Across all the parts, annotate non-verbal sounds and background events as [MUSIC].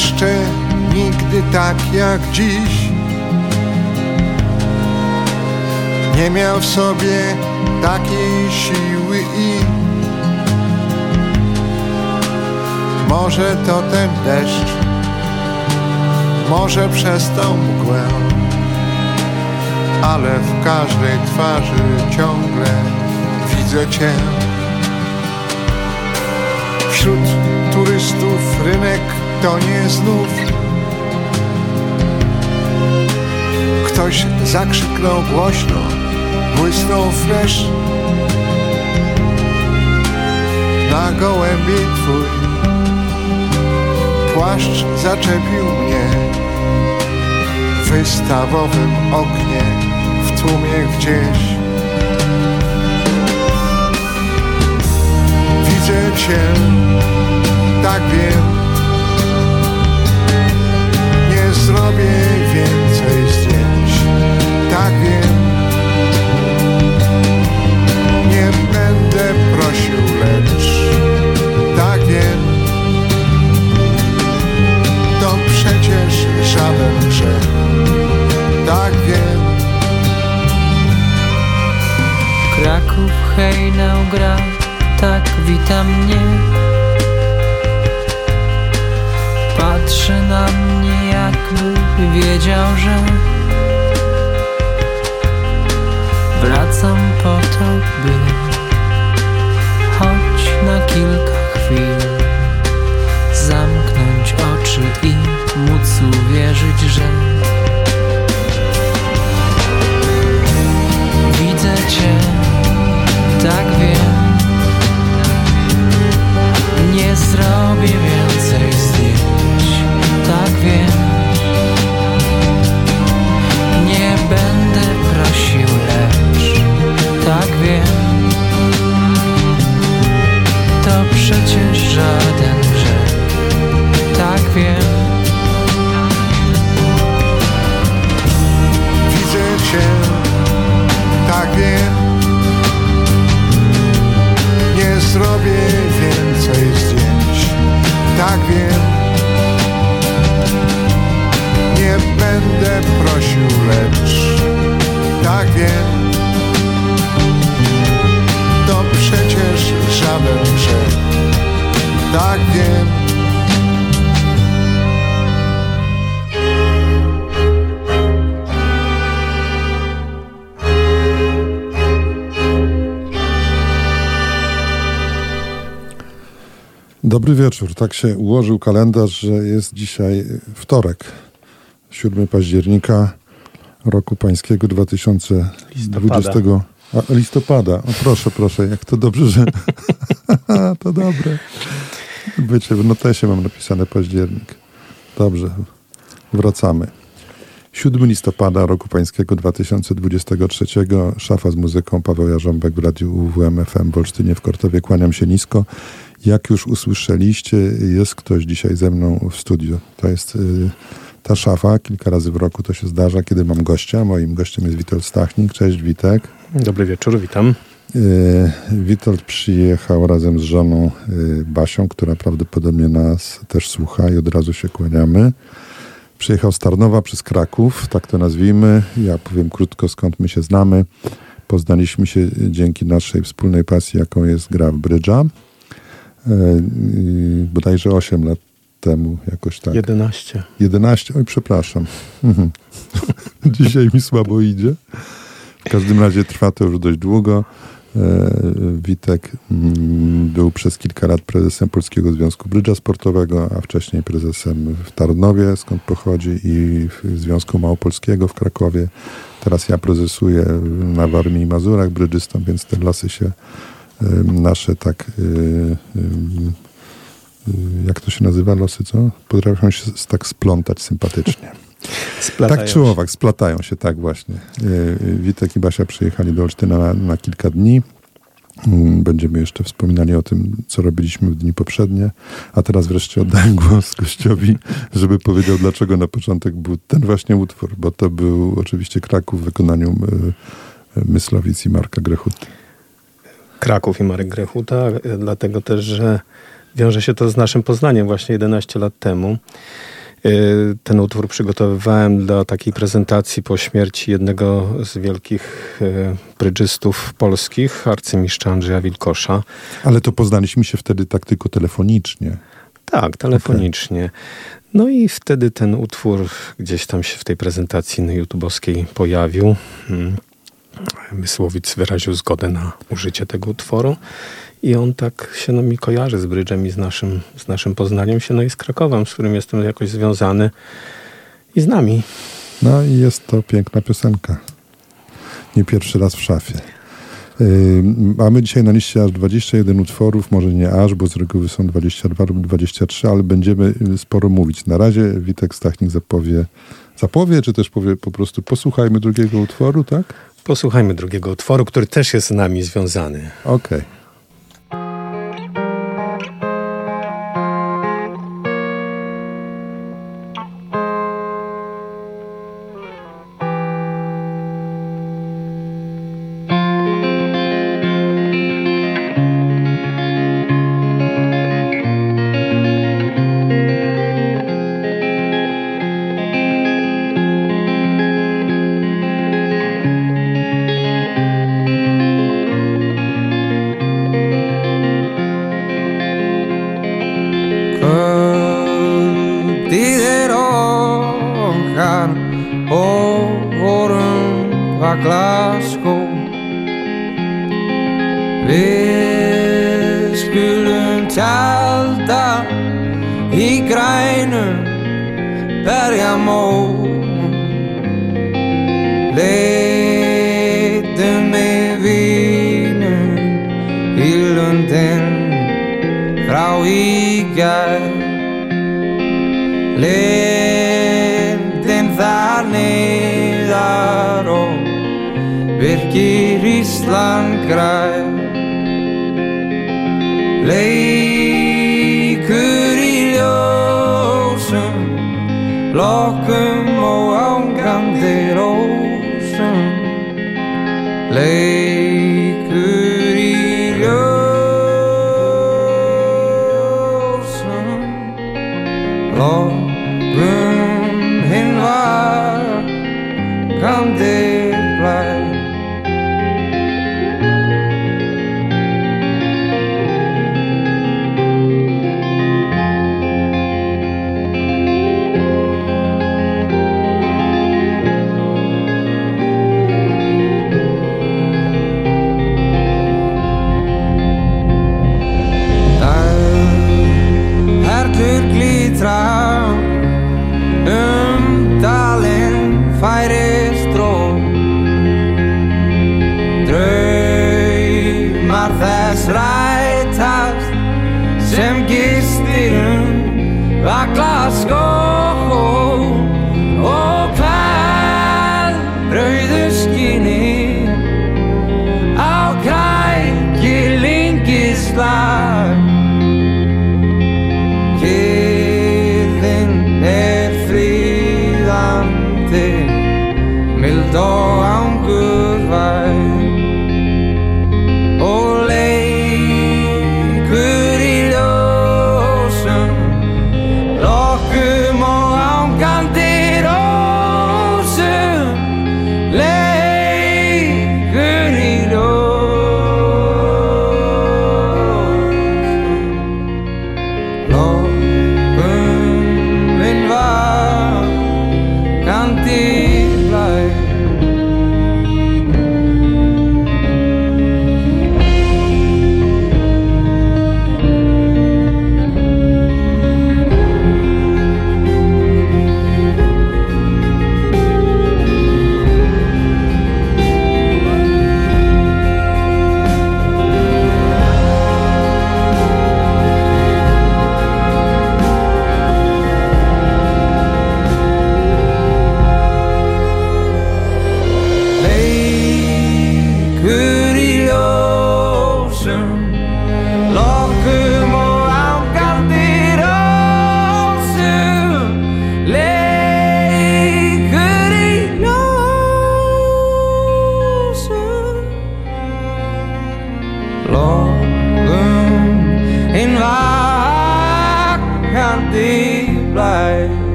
Jeszcze nigdy tak jak dziś. Nie miał w sobie takiej siły i Może to ten deszcz Może przez tą mgłę Ale w każdej twarzy ciągle widzę Cię. Wśród turystów rynek to nie znów. Ktoś zakrzyknął głośno, błysnął fresz Na gołębi twój płaszcz zaczepił mnie. W wystawowym oknie w tłumie gdzieś. Widzę cię, tak wiem tak wiem. Nie będę prosił, lecz tak wiem. To przecież żaden grzech, tak wiem. Kraków hejnał gra, tak wita mnie. Patrzy na mnie jakby wiedział, że Wracam po to, by Choć na kilka chwil Zamknąć oczy i móc uwierzyć, że Widzę Cię, tak wiem. Nie zrobię więcej zdjęć, tak wiem. Nie będę prosił, lecz tak wiem. To przecież żaden grzech, tak wiem. Widzę cię, tak wiem. Nie zrobię więcej zdjęć, tak wiem. Nie będę prosił, lecz żaden grzech, tak wiem Dobry wieczór. Tak się ułożył kalendarz, że jest dzisiaj wtorek, 7 października roku pańskiego 2020. Listopada. A, listopada. O, proszę, proszę, jak to dobrze, że. [LAUGHS] to dobre. Wiecie, w notesie mam napisane październik. Dobrze, wracamy. 7 listopada roku pańskiego 2023. Szafa z muzyką Paweł Jarząbek w radiu UWM FM w Olsztynie w Kortowie. Kłaniam się nisko. Jak już usłyszeliście, jest ktoś dzisiaj ze mną w studiu. To jest y, ta szafa. Kilka razy w roku to się zdarza, kiedy mam gościa. Moim gościem jest Witold Stachnik. Cześć Witek. Dobry wieczór, witam. Y, Witold przyjechał razem z żoną y, Basią, która prawdopodobnie nas też słucha i od razu się kłaniamy. Przyjechał z Tarnowa przez Kraków, tak to nazwijmy. Ja powiem krótko, skąd my się znamy. Poznaliśmy się dzięki naszej wspólnej pasji, jaką jest gra w brydża. I bodajże 8 lat temu jakoś tak. 11. 11, oj przepraszam. [LAUGHS] Dzisiaj mi słabo idzie. W każdym razie trwa to już dość długo. E, Witek mm, był przez kilka lat prezesem Polskiego Związku Brydża Sportowego, a wcześniej prezesem w Tarnowie, skąd pochodzi, i w Związku Małopolskiego w Krakowie. Teraz ja prezesuję na Warmii i Mazurach brydżystą, więc te losy się e, nasze tak e, jak to się nazywa losy, co? Potrafią się tak splątać sympatycznie. Splatają tak czy owak, splatają się, tak właśnie. Witek i Basia przyjechali do Olsztyna na, na kilka dni. Mm, będziemy jeszcze wspominali o tym, co robiliśmy w dni poprzednie. A teraz wreszcie oddaję głos gościowi, żeby powiedział, dlaczego na początek był ten właśnie utwór, bo to był oczywiście Kraków w wykonaniu Myslowic i Marka Grechuty. Kraków i Marek Grechuta, dlatego też, że wiąże się to z naszym Poznaniem właśnie 11 lat temu. Y, ten utwór przygotowywałem do takiej prezentacji po śmierci jednego z wielkich y, brydżystów polskich, arcymistrza Andrzeja Wilkosza. Ale to poznaliśmy się wtedy tak tylko telefonicznie. Tak, telefonicznie. Okay. No i wtedy ten utwór gdzieś tam się w tej prezentacji na YouTube'owskiej pojawił. Hmm. Mysłowic wyraził zgodę na użycie tego utworu. I on tak się no, mi kojarzy z Brydżem i z naszym, z naszym Poznaniem się, no i z Krakowem, z którym jestem jakoś związany i z nami. No i jest to piękna piosenka. Nie pierwszy raz w szafie. Yy, mamy dzisiaj na liście aż 21 utworów, może nie aż, bo z reguły są 22 lub 23, ale będziemy sporo mówić. Na razie Witek Stachnik zapowie, zapowie, czy też powie po prostu posłuchajmy drugiego utworu, tak? Posłuchajmy drugiego utworu, który też jest z nami związany. Okej. Okay. var Glasgow. Við skulum tælda í grænum bergamó Leitum með vínum í lundin frá ígjær Leitum virkir Ísland græn. Leikur í ljósum lokkum og ángandi rósum. Leikur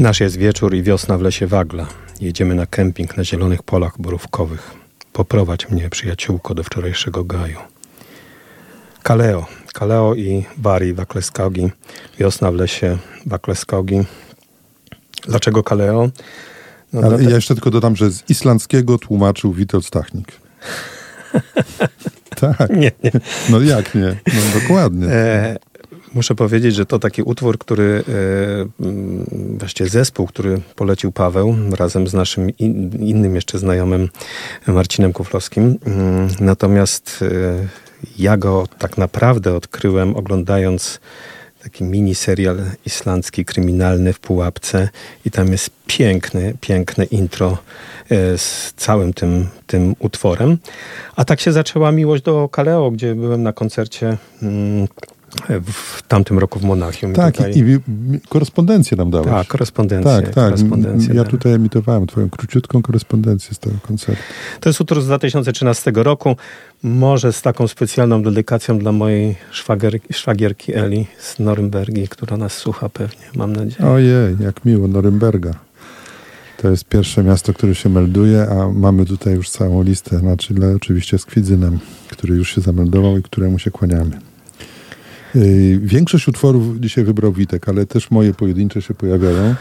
Nasz jest wieczór i wiosna w lesie Wagla. Jedziemy na kemping na zielonych polach borówkowych. Poprowadź mnie, przyjaciółko, do wczorajszego gaju. Kaleo. Kaleo i Bari Wakleskogi. Wiosna w lesie Wakleskogi. Dlaczego Kaleo? No, Ale ja jeszcze tylko dodam, że z islandzkiego tłumaczył Witold Stachnik. [LAUGHS] tak. Nie, nie. No jak nie? No dokładnie. E, Muszę powiedzieć, że to taki utwór, który, e, mm, właściwie zespół, który polecił Paweł razem z naszym innym jeszcze znajomym Marcinem Kuflowskim. Mm, natomiast e, ja go tak naprawdę odkryłem oglądając taki mini serial islandzki, kryminalny w Pułapce i tam jest piękny, piękne intro e, z całym tym, tym utworem. A tak się zaczęła miłość do Kaleo, gdzie byłem na koncercie mm, w tamtym roku w Monachium. Tak, i, tutaj... i, i, korespondencję nam dałeś. Tak, korespondencję. Tak, tak. Korespondencję ja tutaj emitowałem twoją króciutką korespondencję z tego koncertu. To jest utwór z 2013 roku. Może z taką specjalną dedykacją dla mojej szwagierki, szwagierki Eli z Norymbergi, która nas słucha pewnie, mam nadzieję. Ojej, jak miło, Norymberga. To jest pierwsze miasto, które się melduje, a mamy tutaj już całą listę, na czele oczywiście z Kwidzynem, który już się zameldował i któremu się kłaniamy. Y, większość utworów dzisiaj wybrał Witek, ale też moje pojedyncze się pojawiają.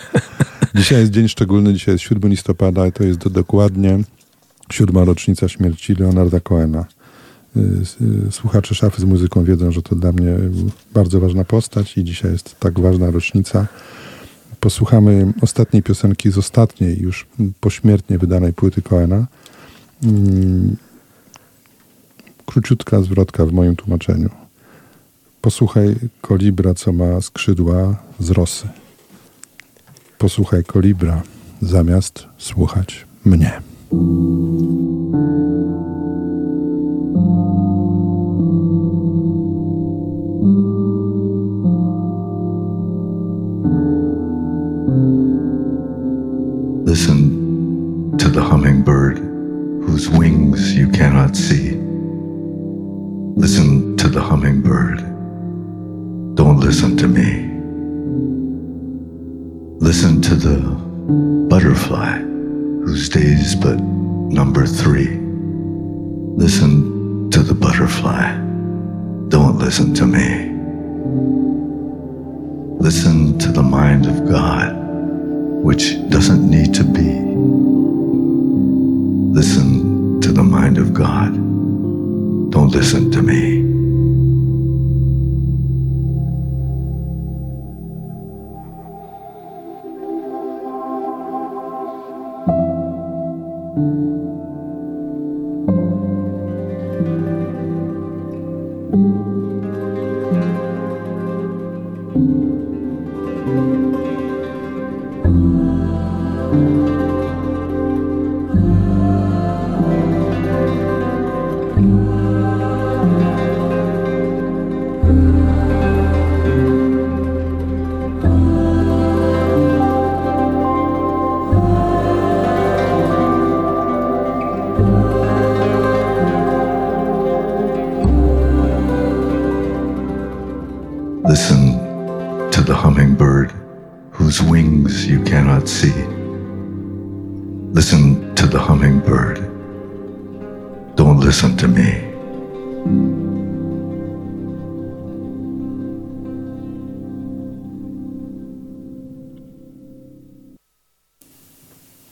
[LAUGHS] dzisiaj jest dzień szczególny, dzisiaj jest 7 listopada, to jest dokładnie siódma rocznica śmierci Leonarda Cohena. Y, y, słuchacze szafy z muzyką wiedzą, że to dla mnie bardzo ważna postać i dzisiaj jest tak ważna rocznica. Posłuchamy ostatniej piosenki z ostatniej, już pośmiertnie wydanej płyty Cohena. Mm, króciutka zwrotka w moim tłumaczeniu. Posłuchaj kolibra, co ma skrzydła z rosy. Posłuchaj kolibra, zamiast słuchać mnie. Listen to the hummingbird whose wings you cannot see. Listen to the hummingbird Don't listen to me. Listen to the butterfly whose day's but number three. Listen to the butterfly. Don't listen to me. Listen to the mind of God, which doesn't need to be. Listen to the mind of God. Don't listen to me.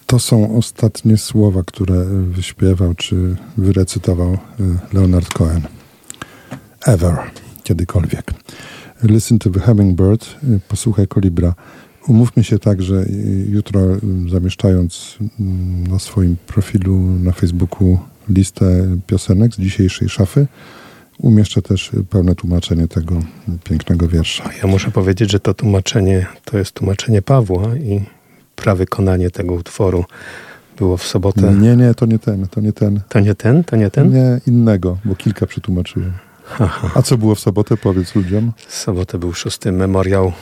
To są ostatnie słowa, które wyśpiewał czy wyrecytował e, Leonard Cohen. Ever, kiedykolwiek. Listen to the Hummingbird, e, posłuchaj kolibra. Umówmy się tak, że e, jutro zamieszczając mm, na swoim profilu na Facebooku listę piosenek z dzisiejszej szafy, umieszczę też pełne tłumaczenie tego pięknego wiersza. Ja muszę powiedzieć, że to tłumaczenie to jest tłumaczenie Pawła i prawykonanie tego utworu było w sobotę. Nie, nie, to nie ten, to nie ten. To nie ten? To nie ten? Nie, innego, bo kilka przetłumaczyłem. A co było w sobotę, powiedz ludziom? W sobotę był szósty memoriał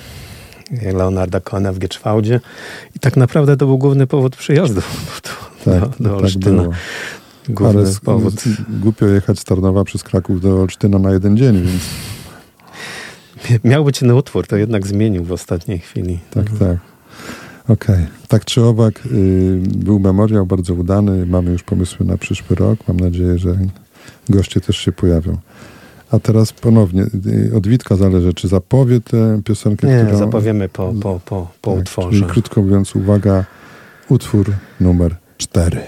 Leonarda Cohena w Gieczwałdzie i tak naprawdę to był główny powód przyjazdu do, tak, do, do tak Olsztyna. Było. Główny Ale powód. głupio jechać z Tarnowa przez Kraków do Olsztyna na jeden dzień, więc... Miał być inny utwór, to jednak zmienił w ostatniej chwili. Tak, mhm. tak. Okej, okay. tak czy owak, y, był memoriał bardzo udany. Mamy już pomysły na przyszły rok. Mam nadzieję, że goście też się pojawią. A teraz ponownie, y, od Witka zależy, czy zapowie tę piosenkę, Nie, którą... zapowiemy po, po, po, po tak, utworze. Krótko mówiąc, uwaga, utwór numer cztery.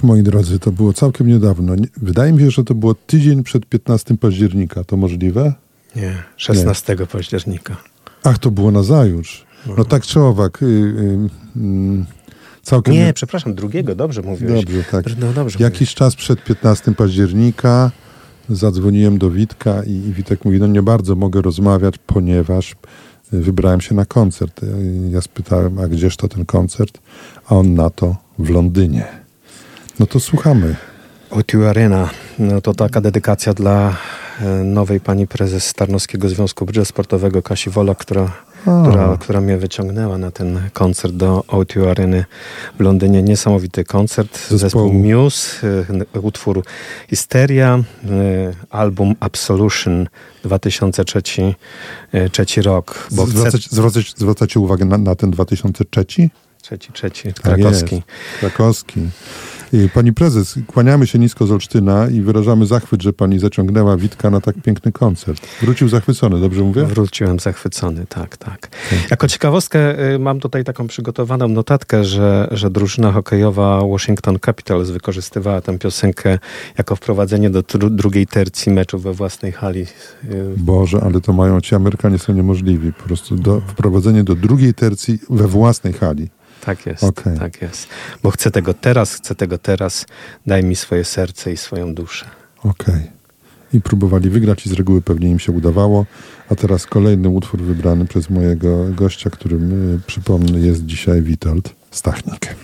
Tak, moi drodzy, to było całkiem niedawno. Wydaje mi się, że to było tydzień przed 15 października. To możliwe? Nie, 16 Nie. października. Ach, to było na zajutrz. No, no tak czy owak. Y, y, y, całkiem... Nie, przepraszam, drugiego, dobrze mówiłeś. Dobrze, tak. No, dobrze Jakiś mówiłeś. czas przed 15 października zadzwoniłem do Witka i, i Witek mówi, no nie bardzo mogę rozmawiać, ponieważ wybrałem się na koncert. Ja spytałem, a gdzież to ten koncert? A on na to w Londynie. No to słuchamy. O2 Arena. No to taka dedykacja dla e, nowej pani prezes Tarnowskiego Związku Brydża Sportowego Kasi Wola, która, która, która mnie wyciągnęła na ten koncert do O2 Areny w Londynie. Niesamowity koncert. Zespołu, Zespół Muse, e, utwór Hysteria, e, album Absolution 2003 trzeci rok. Bo zwracać, chcę... zwracać, zwracacie uwagę na, na ten 2003? Trzeci, trzeci, krakowski. Tak krakowski. Pani prezes, kłaniamy się nisko z Olsztyna i wyrażamy zachwyt, że pani zaciągnęła Witka na tak piękny koncert. Wrócił zachwycony, dobrze mówię? Wróciłem zachwycony, tak, tak. Jako ciekawostkę y, mam tutaj taką przygotowaną notatkę, że, że drużyna hokejowa Washington Capitals wykorzystywała tę piosenkę jako wprowadzenie do drugiej tercji meczu we własnej hali. Y, Boże, ale to mają ci Amerykanie są niemożliwi. Po prostu do, wprowadzenie do drugiej tercji we własnej hali. Tak jest, okay. tak jest. Bo chcę tego teraz, chcę tego teraz. Daj mi swoje serce i swoją duszę. Okej. Okay. I próbowali wygrać i z reguły pewnie im się udawało. A teraz kolejny utwór wybrany przez mojego gościa, którym, y, przypomnę, jest dzisiaj Witold Stachnik.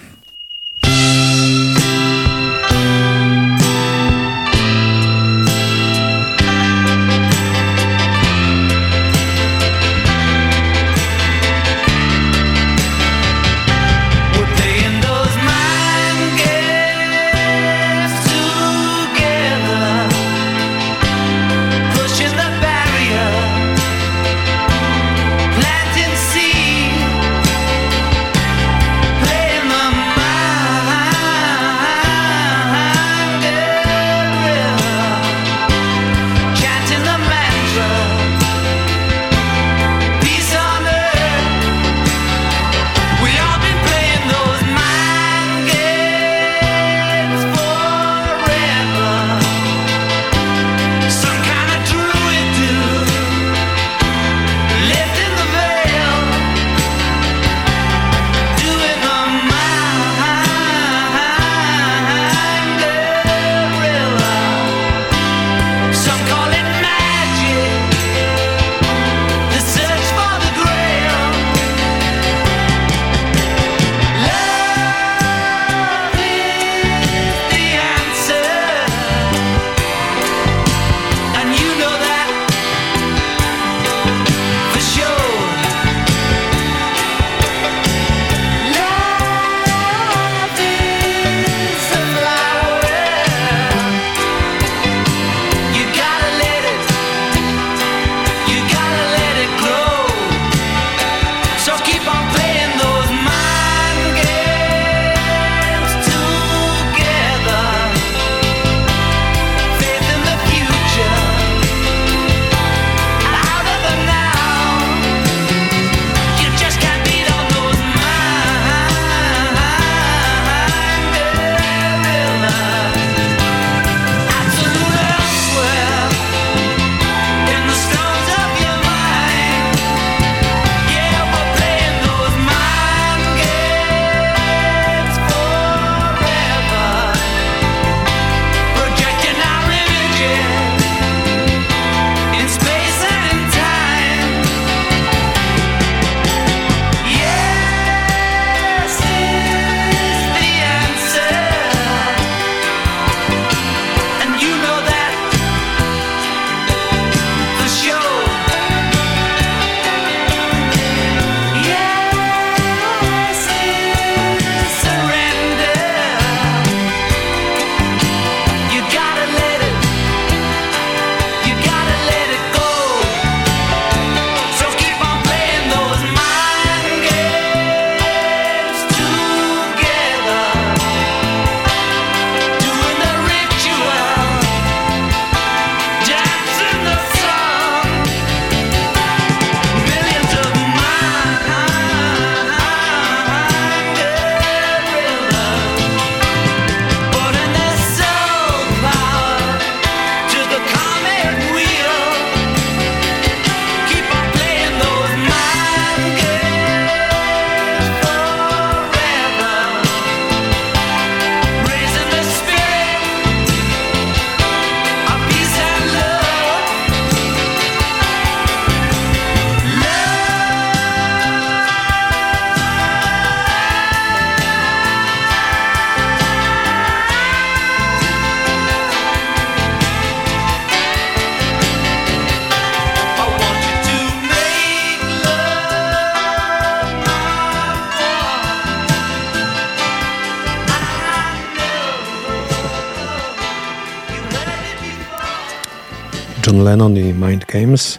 Lennon i Mind Games.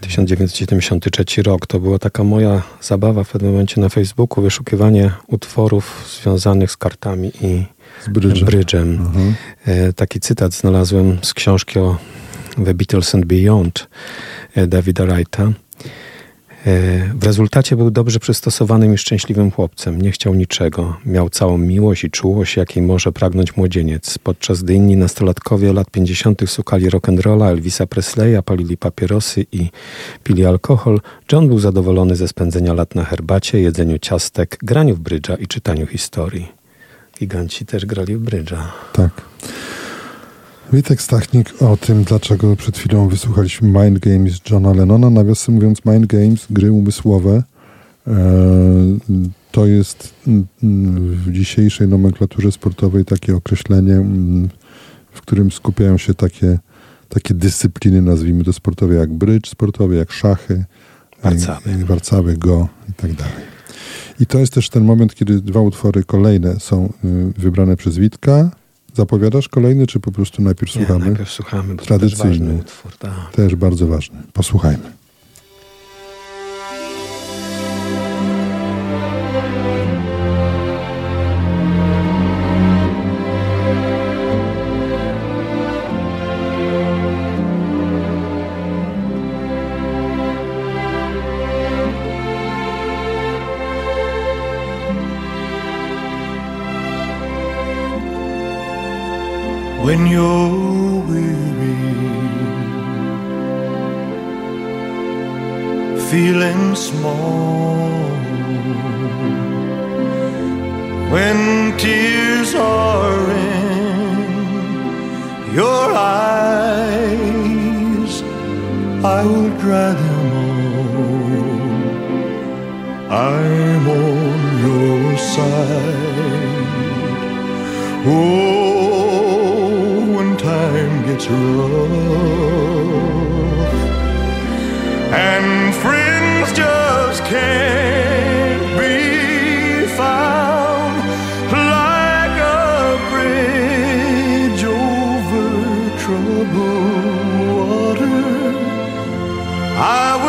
1973 rok. To była taka moja zabawa w pewnym momencie na Facebooku, wyszukiwanie utworów związanych z kartami i z brydżem. brydżem. Mhm. E, taki cytat znalazłem z książki o The Beatles and Beyond e, Davida Wrighta. E, w rezultacie był dobrze przystosowanym i szczęśliwym chłopcem. Nie chciał niczego. Miał całą miłość i czułość, jakiej może pragnąć młodzieniec. Podczas gdy inni nastolatkowie lat 50. słuchali rock'n'rolla, Elvisa Presleya, palili papierosy i pili alkohol, John był zadowolony ze spędzenia lat na herbacie, jedzeniu ciastek, graniu w brydża i czytaniu historii. Giganci też grali w brydża. Tak. Witek Stachnik o tym, dlaczego przed chwilą wysłuchaliśmy Mind Games Johna Lennona. Nawiasem mówiąc, Mind Games, gry umysłowe, e, to jest w dzisiejszej nomenklaturze sportowej takie określenie, w którym skupiają się takie, takie dyscypliny, nazwijmy to sportowe, jak brycz sportowy, jak szachy, warcawy, jak warcawy go i tak dalej. I to jest też ten moment, kiedy dwa utwory kolejne są y, wybrane przez Witka. Zapowiadasz kolejny, czy po prostu najpierw Nie, słuchamy? najpierw słuchamy, bo Tradycyjny. Też, utwór, tak. też bardzo ważny. Posłuchajmy. When you're weary, feeling small, when tears are in your eyes, I will dry them all. I'm on your side. Oh, it's rough and friends just can't be found like a bridge over troubled water. I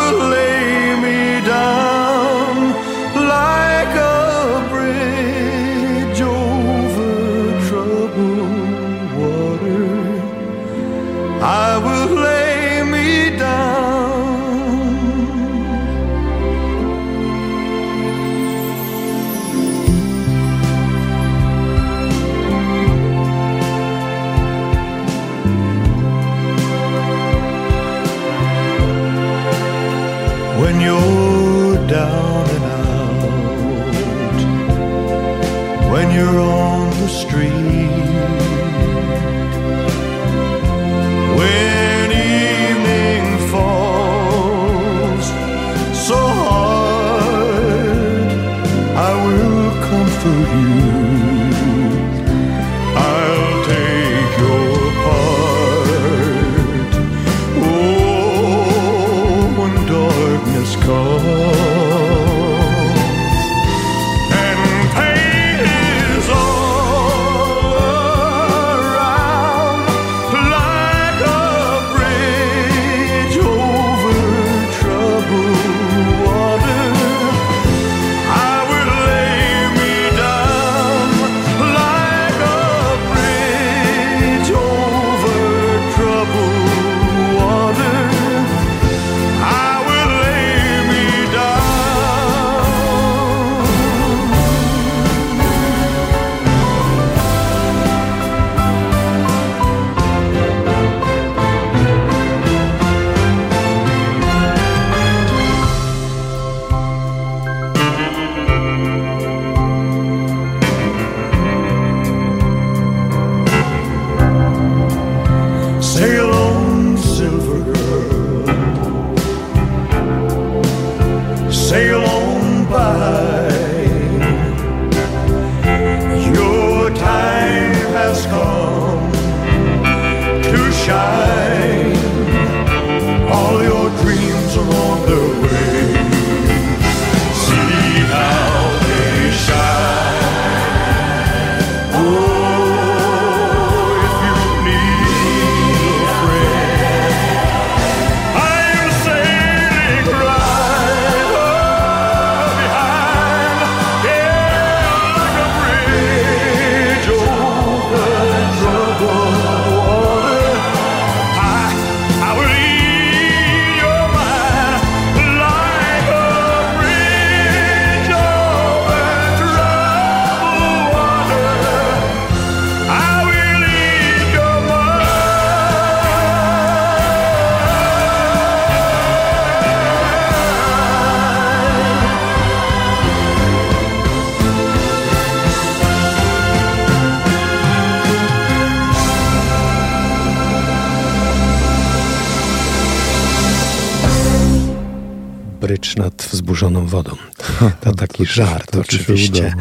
taki to żart to oczywiście,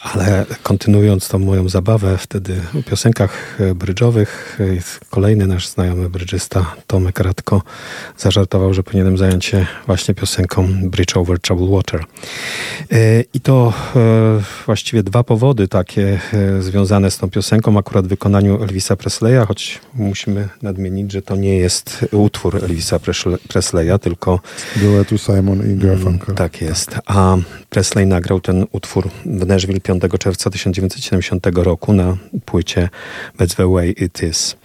ale kontynuując tą moją zabawę, wtedy w piosenkach brydżowych kolejny nasz znajomy brydżysta Tomek Radko zażartował, że powinienem zająć się właśnie piosenką Bridge Over Troubled Water. E, I to e, właściwie dwa powody takie e, związane z tą piosenką, akurat w wykonaniu Elvisa Presleya, choć musimy nadmienić, że to nie jest utwór Elvisa Presleya, tylko duetu Simon i Garfunkel. Tak jest. A Presley nagrał ten utwór w Nashville 5 czerwca 1970 roku na płycie That's the Way It Is.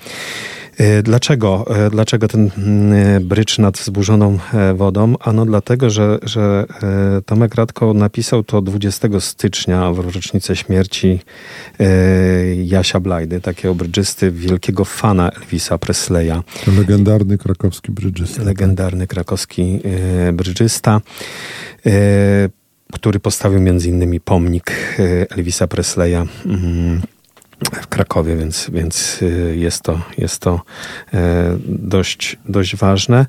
E, dlaczego, e, dlaczego ten mm, brycz nad wzburzoną e, wodą? Ano dlatego, że, że Tomek Radko napisał to 20 stycznia w rocznicę śmierci Jasia Blajdy, takiego brydżysty, wielkiego fana Elvisa Presleya. Legendarny krakowski brydżysta. Tak. Legendarny krakowski brydżysta który postawił między innymi pomnik Elvisa Presleya mm, w Krakowie, więc, więc y, jest to, jest to e, dość, dość ważne.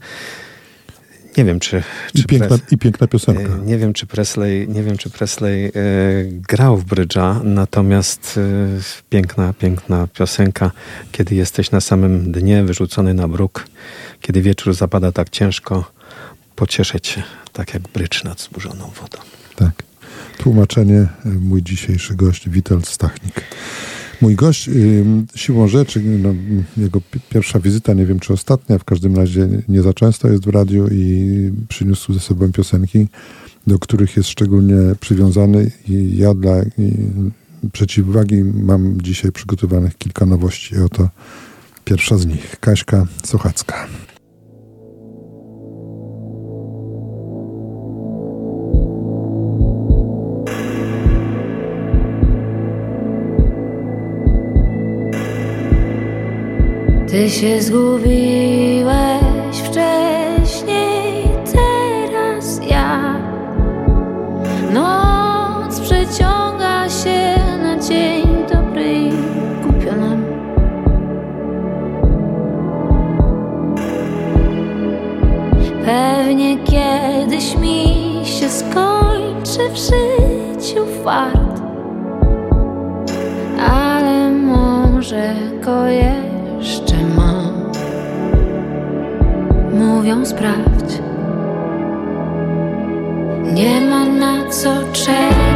Nie wiem, czy. czy I, piękna, Pres... I piękna piosenka. E, nie wiem, czy Presley, nie wiem, czy Presley e, grał w brydża, natomiast e, piękna, piękna piosenka, kiedy jesteś na samym dnie, wyrzucony na bruk, kiedy wieczór zapada tak ciężko, pocieszę cię, tak jak brydż nad zburzoną wodą. Tak. Tłumaczenie e, mój dzisiejszy gość, Witold Stachnik. Mój gość siłą rzeczy, no, jego pierwsza wizyta, nie wiem czy ostatnia, w każdym razie nie za często jest w radiu i przyniósł ze sobą piosenki, do których jest szczególnie przywiązany i ja dla przeciwwagi mam dzisiaj przygotowanych kilka nowości. Oto pierwsza z nich, Kaśka Sochacka. Się zgubiłeś wcześniej, teraz ja. Noc przeciąga się na dzień dobry i. Pewnie kiedyś mi się skończy w życiu fart, ale może go Mówią sprawdź, nie ma na co czekać.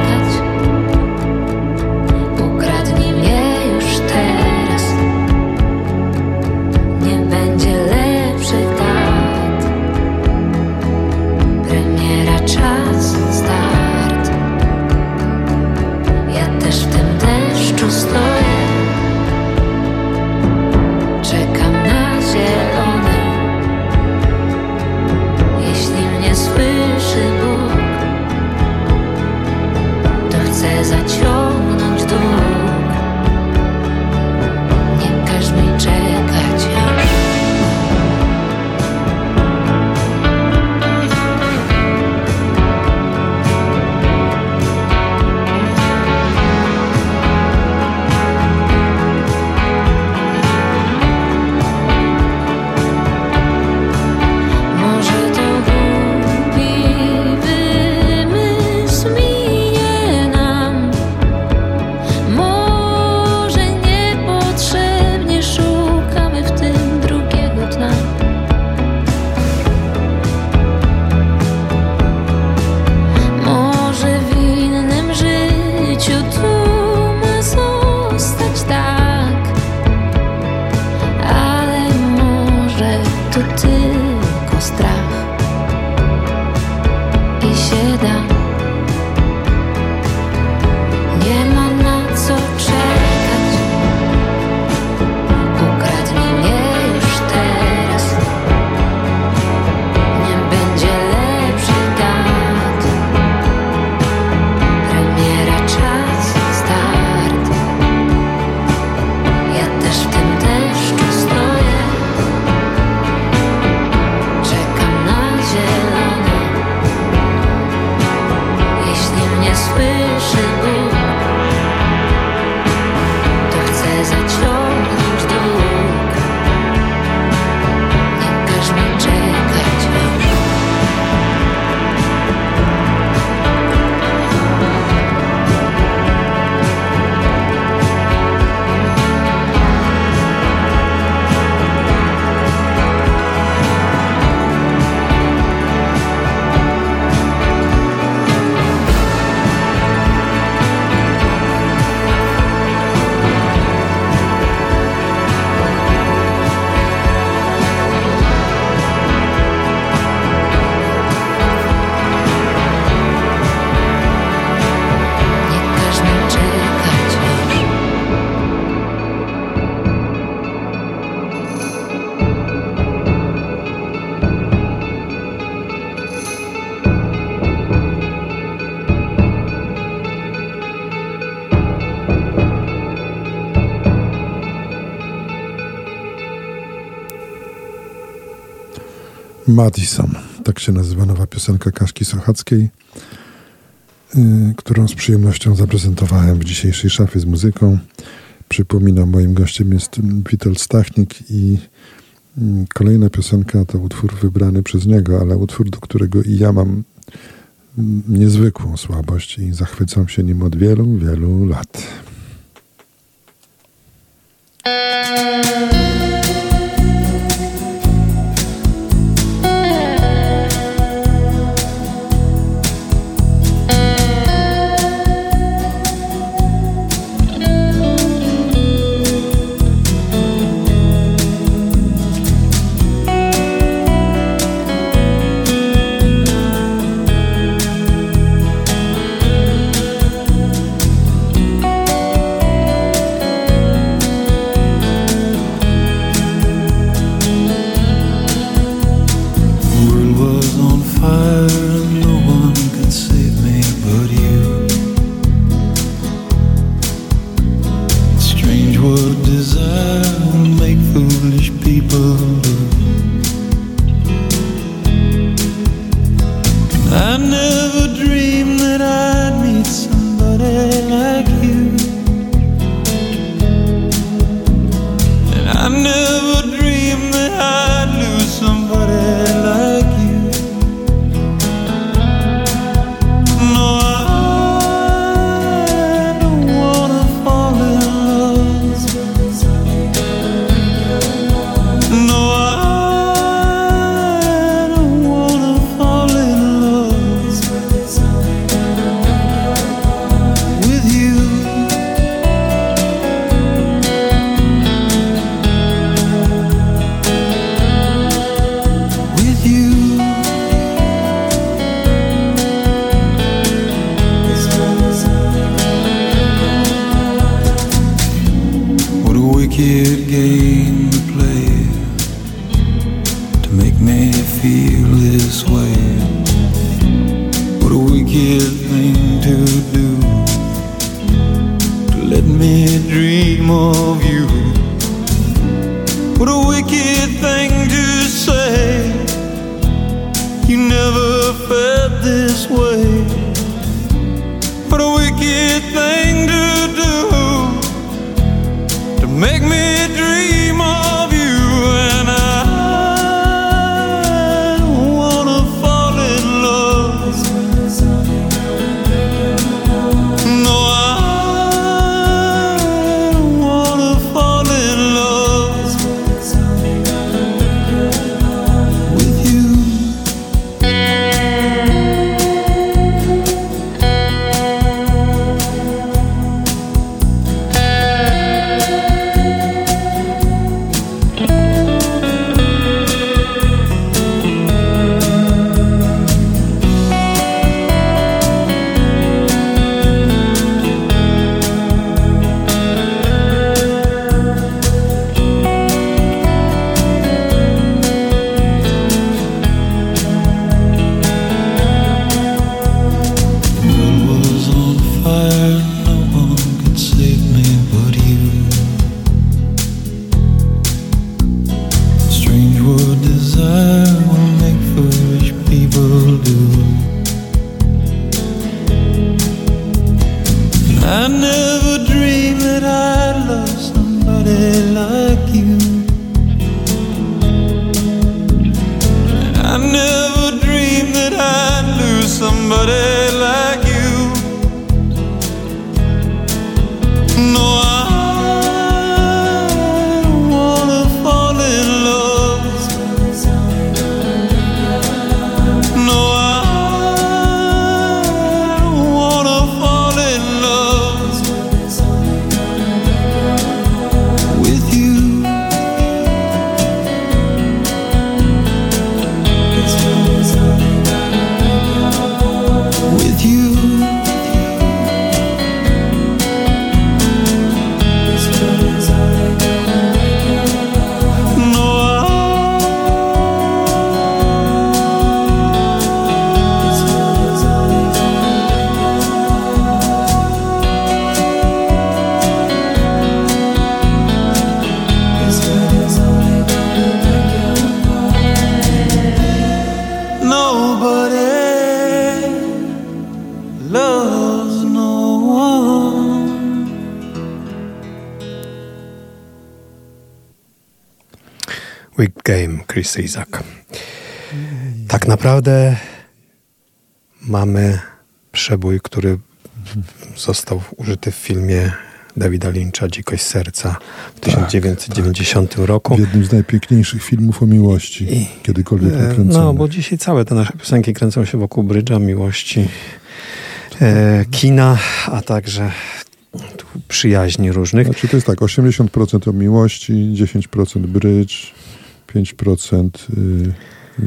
Madison. Tak się nazywa nowa piosenka Kaszki Sochackiej, yy, którą z przyjemnością zaprezentowałem w dzisiejszej szafie z muzyką. Przypominam, moim gościem jest Witold Stachnik i yy, kolejna piosenka to utwór wybrany przez niego, ale utwór, do którego i ja mam yy, niezwykłą słabość i zachwycam się nim od wielu, wielu lat. Chris Isaac. Tak naprawdę mamy przebój, który został użyty w filmie Dawida Lyncha Dzikość Serca w 1990 tak, roku. W jednym z najpiękniejszych filmów o miłości, I, kiedykolwiek e, nakręconych. No, bo dzisiaj całe te nasze piosenki kręcą się wokół brydża, miłości, e, kina, a także przyjaźni różnych. Znaczy to jest tak, 80% o miłości, 10% brydż, 5%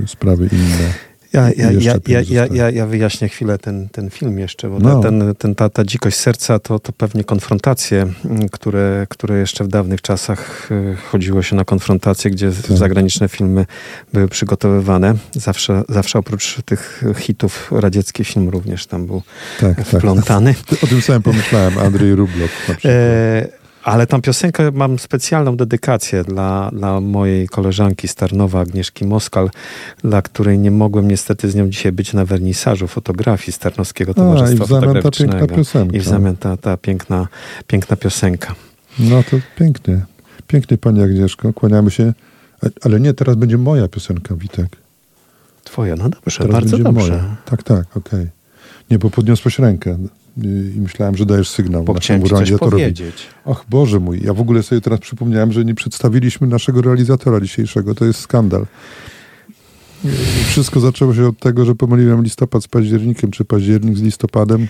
y, sprawy inne. Ja, ja, ja, ja, ja, ja, ja wyjaśnię chwilę ten, ten film jeszcze, bo no. ten, ten, ta, ta dzikość serca to, to pewnie konfrontacje, mm, które, które jeszcze w dawnych czasach y, chodziło się na konfrontacje, gdzie tak. zagraniczne filmy były przygotowywane. Zawsze, zawsze oprócz tych hitów radziecki film również tam był tak, tak. wplątany. Tak. [LAUGHS] O tym samym pomyślałem, Andrzej Rublow na przykład. E ale tą piosenkę mam specjalną dedykację dla, dla mojej koleżanki z Tarnowa, Agnieszki Moskal, dla której nie mogłem niestety z nią dzisiaj być na wernisażu fotografii z Tarnowskiego Towarzystwa A, i w zamian ta piękna piosenka. I w zamian ta, ta piękna, piękna piosenka. No to pięknie. Pięknie Pani Agnieszko. Kłaniamy się. Ale nie, teraz będzie moja piosenka, Witek. Twoja, no dobrze, teraz bardzo dobrze. Moja. Tak, tak, okej. Okay. Nie, bo podniosłeś rękę i myślałem, że dajesz sygnał Bo chciałem ci coś powiedzieć. Ach, Boże mój, ja w ogóle sobie teraz przypomniałem, że nie przedstawiliśmy naszego realizatora dzisiejszego. To jest skandal. Wszystko zaczęło się od tego, że pomyliłem listopad z październikiem, czy październik z listopadem.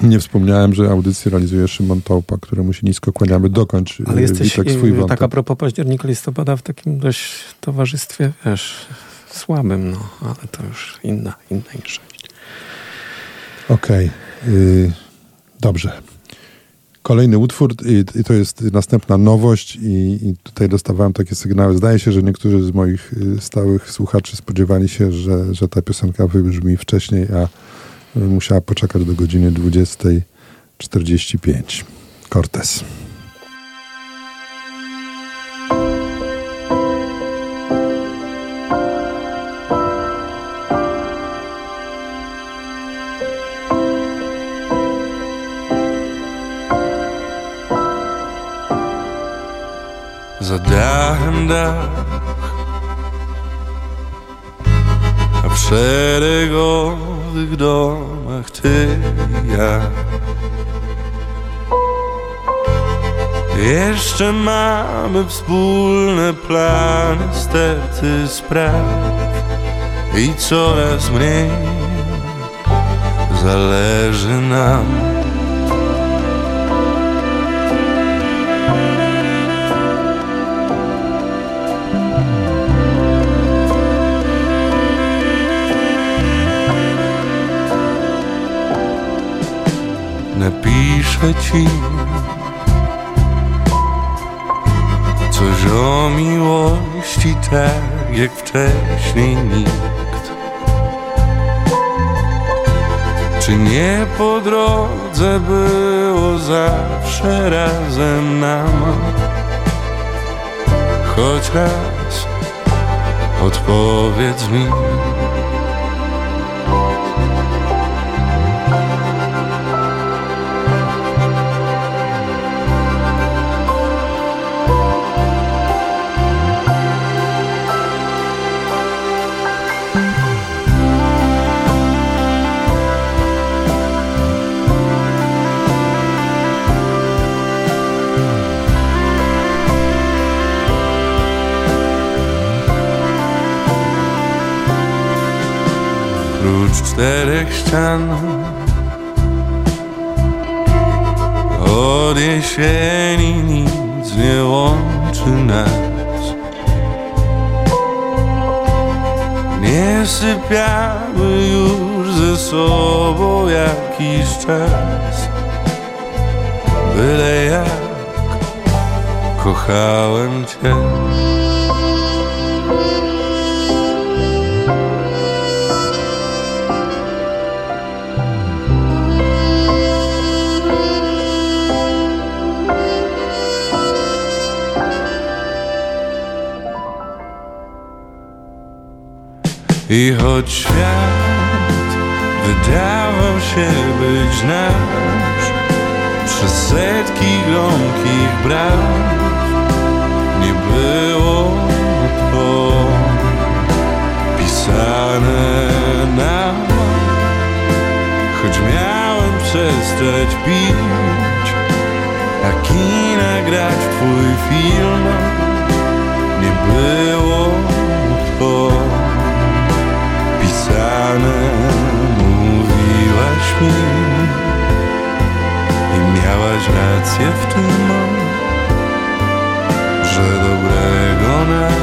Nie wspomniałem, że audycję realizuje Szymon Taupa, któremu się nisko kłaniamy. Dokończ Ale jesteś Witek, swój wątek. tak a propos października, listopada w takim dość towarzystwie, wiesz, słabym, no, ale to już inna, inna niż Okej. Okay. Y, dobrze. Kolejny utwór i, to jest następna nowość i, i, tutaj dostawałem takie sygnały. Zdaje się, że niektórzy z moich y, stałych słuchaczy spodziewali się, że, że ta piosenka wybrzmi wcześniej, a musiała poczekać do godziny 20.45. Cortez. Dachem dach A w szeregowych domach ty i ja. Jeszcze mamy wspólne plany, sterty spraw I coraz mniej zależy nam napiszę ci Coś o miłości tak jak wcześniej nikt. Czy nie po drodze było zawsze razem nam? Choć raz odpowiedz mi czterech ścian Od jesieni nic nie łączy nas. Nie sypiamy już ze sobą jakiś czas Byle jak kochałem Cię I choć świat wydawał się być nasz przez setki gromkich braw nie było to pisane na choć miałem przestać pić a kina grać w twój film nie było to mówiłaś mi. I miałaś rację w tym że dobrego nas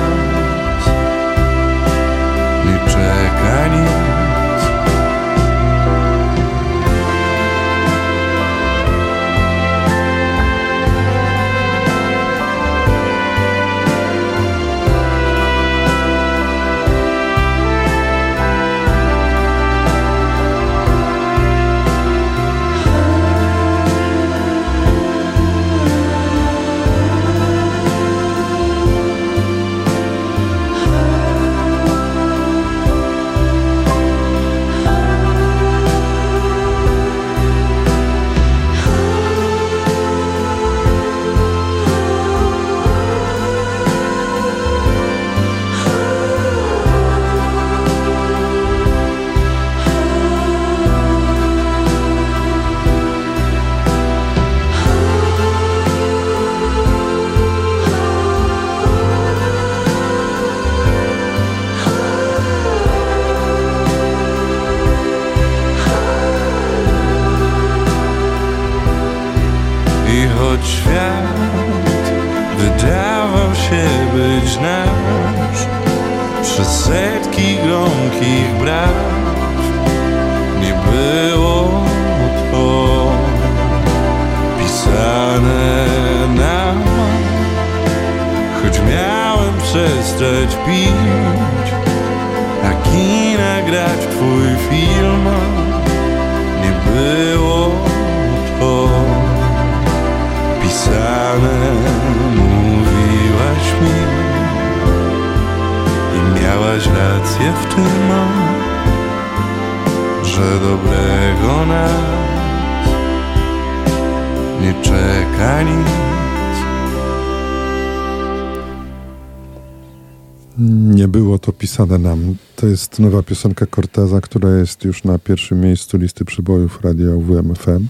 było to jest nowa piosenka Corteza, która jest już na pierwszym miejscu listy przybojów radia UWMFM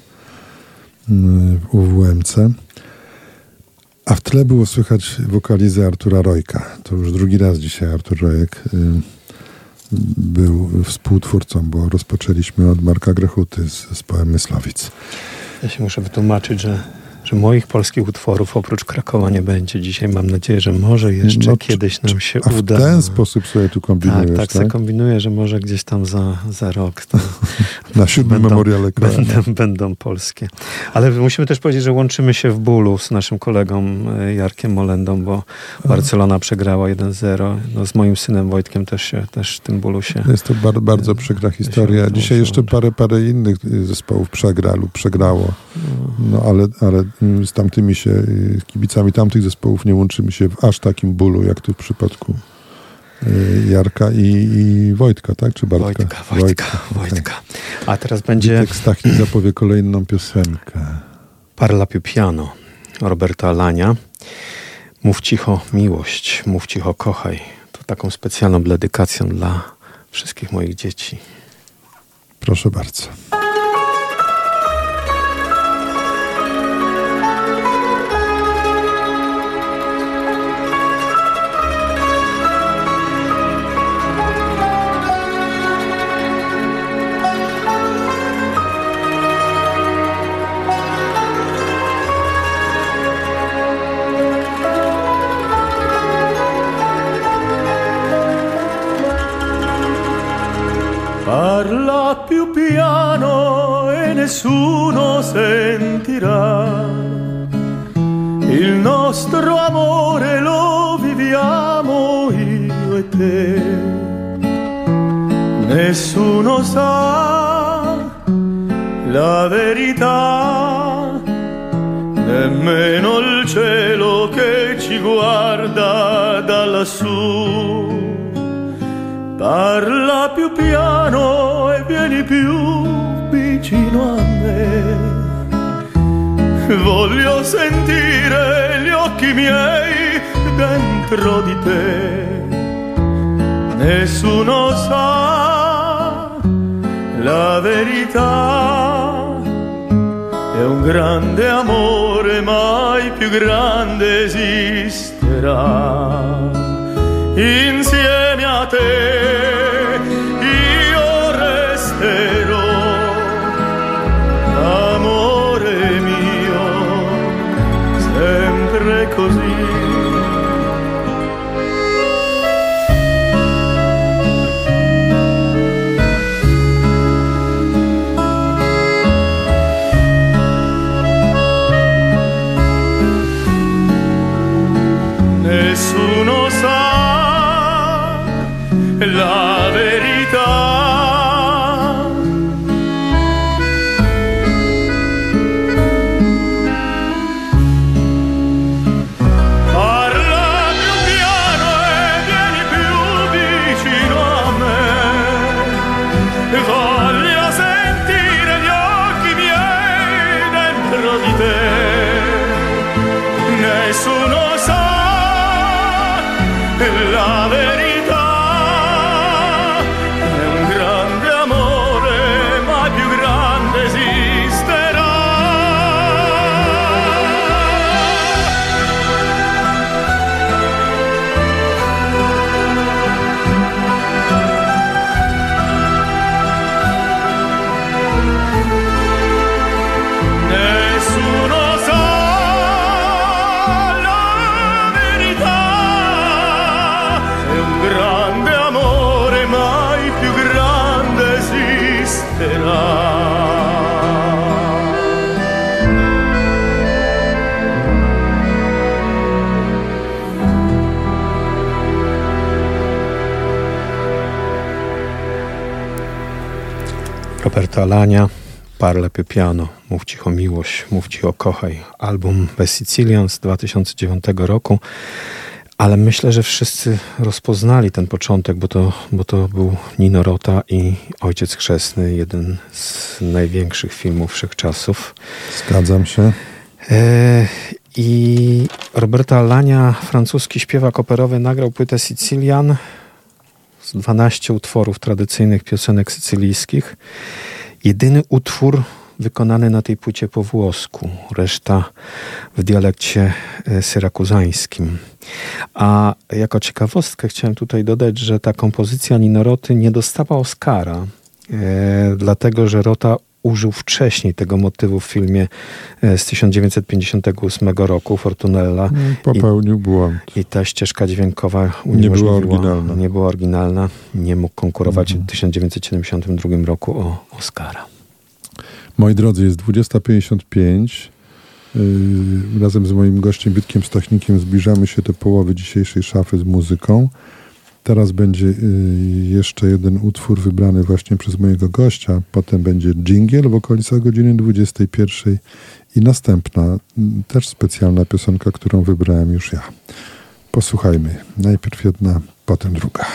w UWMC. A w tle było słychać wokalizę Artura Rojka. To już drugi raz dzisiaj Artur Rojek y, był współtwórcą, bo rozpoczęliśmy od Marka Grechuty z zespołem Myslowic. Ja się muszę wytłumaczyć, że, że moich polskich utworów oprócz Krakowa nie będzie. Dzisiaj mam nadzieję, że może jeszcze No, kiedyś nam się A w uda. ten sposób sobie tu kombinujesz, tak, tak? tak, kombinuję, że może gdzieś tam za, za rok to [LAUGHS] Na siódmym będą, memoriale [LAUGHS] będą, będą polskie. Ale musimy też powiedzieć, że łączymy się w bólu z naszym kolegą e, Jarkiem Molendą, bo Barcelona przegrała 1-0. No, z moim synem Wojtkiem też się też w tym bólu się. Jest to bar, bardzo przykra historia. Dzisiaj jeszcze parę, parę innych zespołów przegra lub przegrało. No ale, ale y, z tamtymi się, y, kibicami tamtych zespołów nie łączymy się w aż takim bólu, jak tu w przypadku y, Jarka i, i Wojtka, tak? Czy Bartka? Wojtka, Wojtka, Wojtka. A teraz będzie Witek Stachni zapowie kolejną piosenkę. Parla più piano Roberta Alania. Mów cicho miłość, mów cicho kochaj. To taką specjalną dedykacją dla wszystkich moich dzieci. Proszę bardzo. Parla più piano e nessuno sentirà. Il nostro amore lo viviamo io e te. Nessuno sa la verità, nemmeno il cielo che ci guarda da lassù. Parla più piano e vieni più vicino a me. Voglio sentire gli occhi miei dentro di te. Nessuno sa la verità. È un grande amore, mai più grande esisterà. Insieme a te io resterò. Amore mio, sempre così. Roberto Alania, Parle piano, Mów ci o miłość, mów ci o kochaj. Album The Sicilian z 2009 roku. Ale myślę, że wszyscy rozpoznali ten początek, bo to, bo to był Nino Rota i Ojciec Chrzestny, jeden z największych filmów wszechczasów. Zgadzam się. E, I Roberta Alania, francuski śpiewak operowy, nagrał płytę Sicilian z 12 utworów tradycyjnych piosenek sycylijskich. Jedyny utwór wykonany na tej płycie po włosku, reszta w dialekcie e, syrakuzańskim. A jako ciekawostkę chciałem tutaj dodać, że ta kompozycja Ninoroty nie dostała Oscara, e, dlatego że Rota użył wcześniej tego motywu w filmie e, z 1958 roku, Fortunella. Popełnił błąd. I ta ścieżka dźwiękowa Nie była oryginalna. Nie była oryginalna. Nie mógł konkurować w 1972 roku o Oscara. Moi drodzy, jest 20.55. Yy, razem z moim gościem Bytkiem Stachnikiem zbliżamy się do połowy dzisiejszej szafy z muzyką. Teraz będzie yy, jeszcze jeden utwór wybrany właśnie przez mojego gościa. Potem będzie dżingiel w okolicach godziny 21 i następna, mm, też specjalna piosenka, którą wybrałem już ja. Posłuchajmy. Najpierw jedna, potem druga.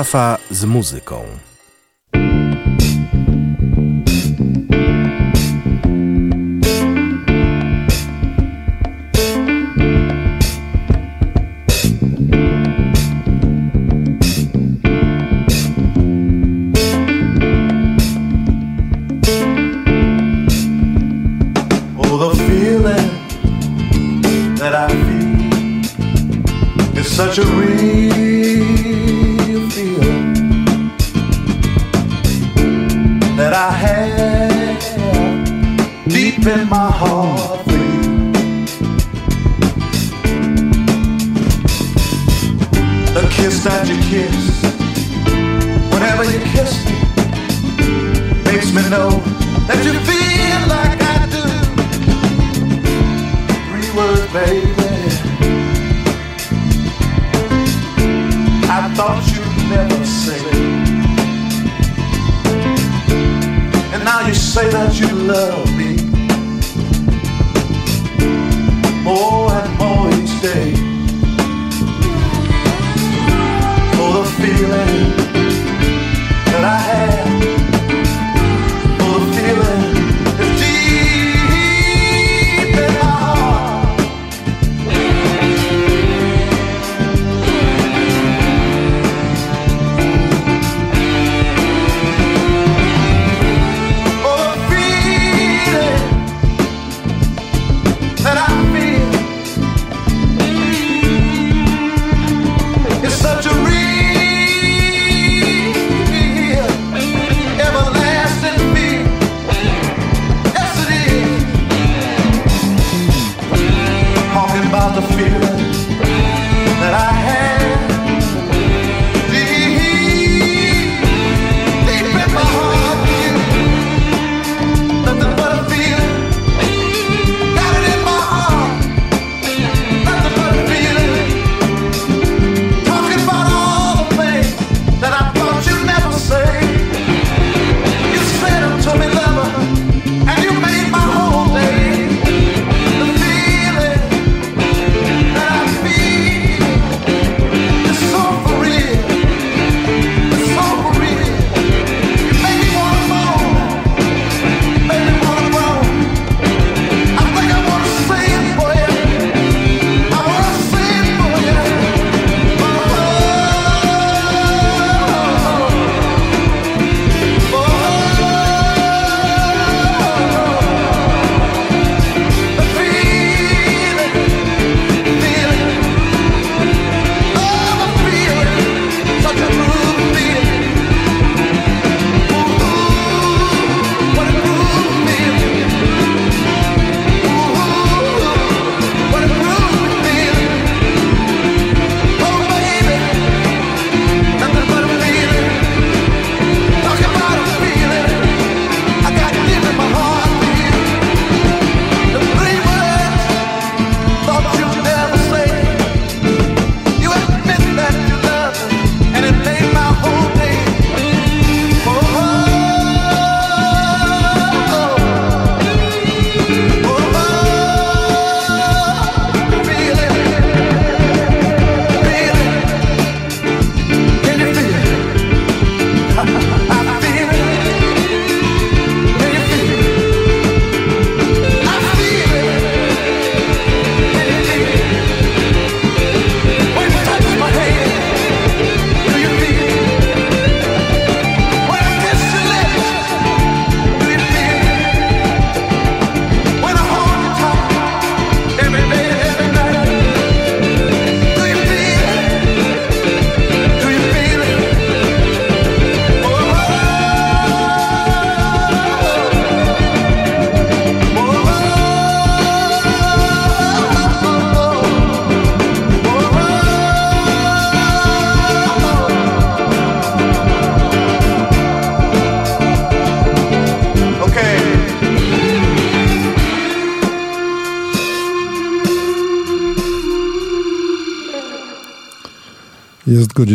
Szafa z muzyką.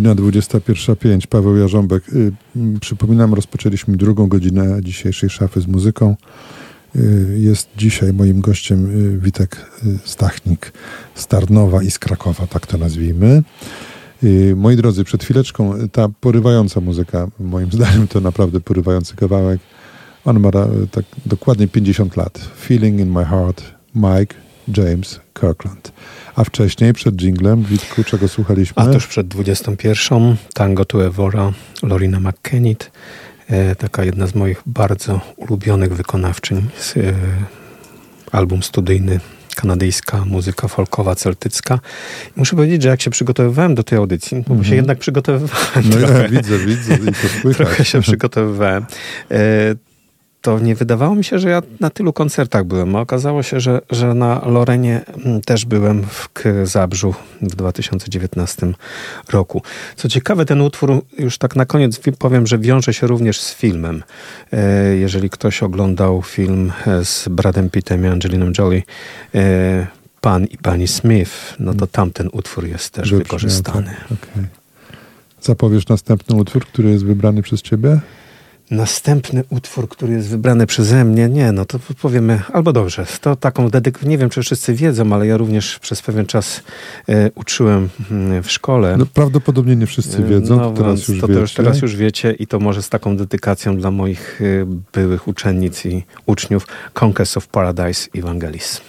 Godzina 21.05. Paweł Jarząbek. Y, przypominam, rozpoczęliśmy drugą godzinę dzisiejszej szafy z muzyką. Y, jest dzisiaj moim gościem y, Witek Stachnik z Tarnowa i z Krakowa, tak to nazwijmy. Moi drodzy, przed chwileczką ta porywająca muzyka, moim [LAUGHS] zdaniem to naprawdę porywający kawałek. On ma tak dokładnie 50 lat. Feeling in my heart, Mike James Kirkland. A wcześniej, przed jinglem, Witku, czego słuchaliśmy? A tuż przed 21. Tango to Evora, Lorina McKennitt. E, taka jedna z moich bardzo ulubionych wykonawczyń. E, album studyjny kanadyjska muzyka folkowa, celtycka. Muszę powiedzieć, że jak się przygotowywałem do tej audycji, bo mm -hmm. się jednak przygotowywałem. No [LAUGHS] trochę, ja widzę, widzę i to słychać. Trochę się przygotowywałem. E, to nie wydawało mi się, że ja na tylu koncertach byłem. A okazało się, że, że na Lorenie mm, też byłem w Zabrzu w 2019 roku. Co ciekawe, ten utwór już tak na koniec powiem, że wiąże się również z filmem. E, jeżeli ktoś oglądał film e, z Bradem Pittem i Angeliną Jolie, e, Pan i Pani Smith, no to tam ten utwór jest też wykorzystany. Okay. Zapowiesz następny utwór, który jest wybrany przez ciebie? Następny utwór, który jest wybrany przeze mnie, nie, no to powiemy, albo dobrze, to taką dedyk, nie wiem, czy wszyscy wiedzą, ale ja również przez pewien czas e, uczyłem mm, w szkole. No, prawdopodobnie nie wszyscy wiedzą, no, to teraz już to, to już teraz już wiecie i to może z taką dedykacją dla moich e, byłych uczennic i uczniów Conquest of Paradise Evangelis.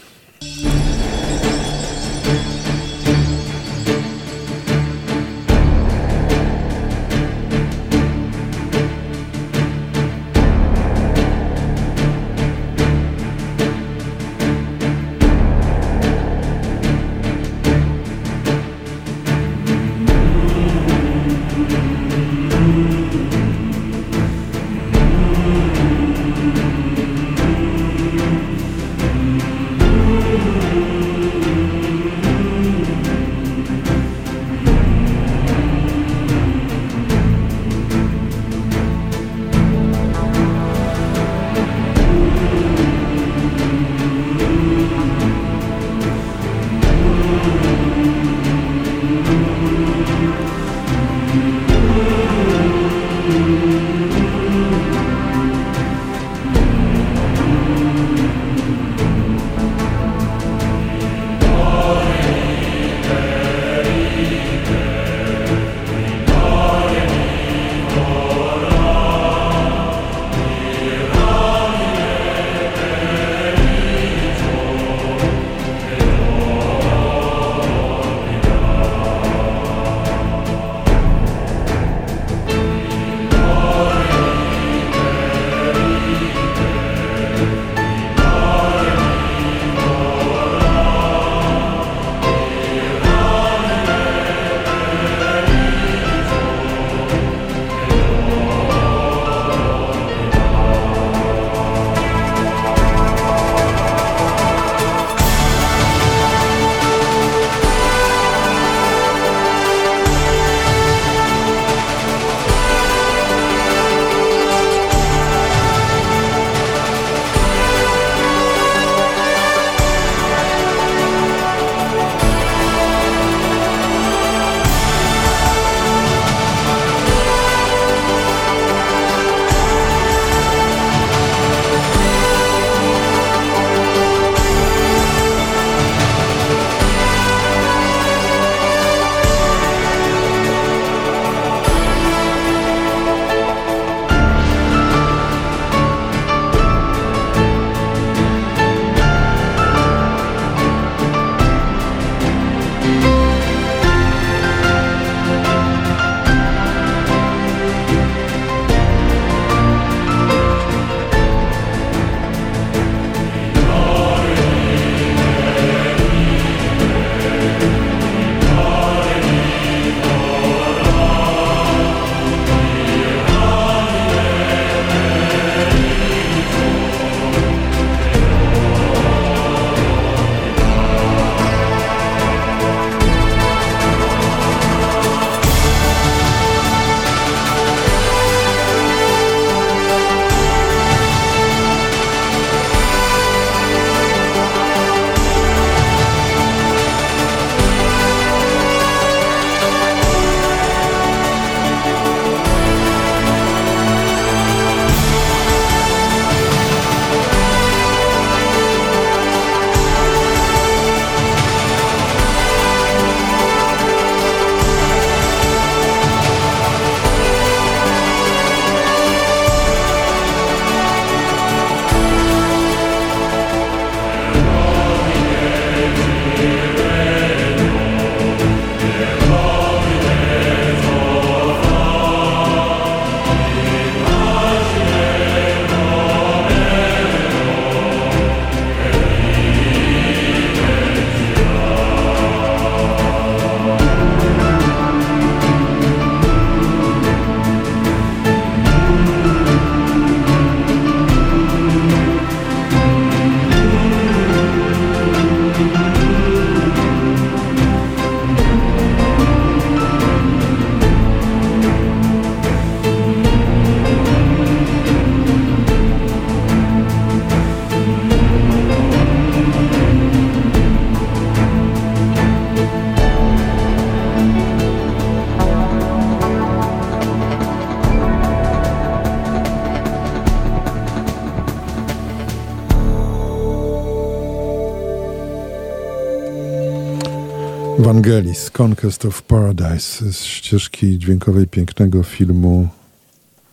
Vangelis, Conquest of Paradise z ścieżki dźwiękowej pięknego filmu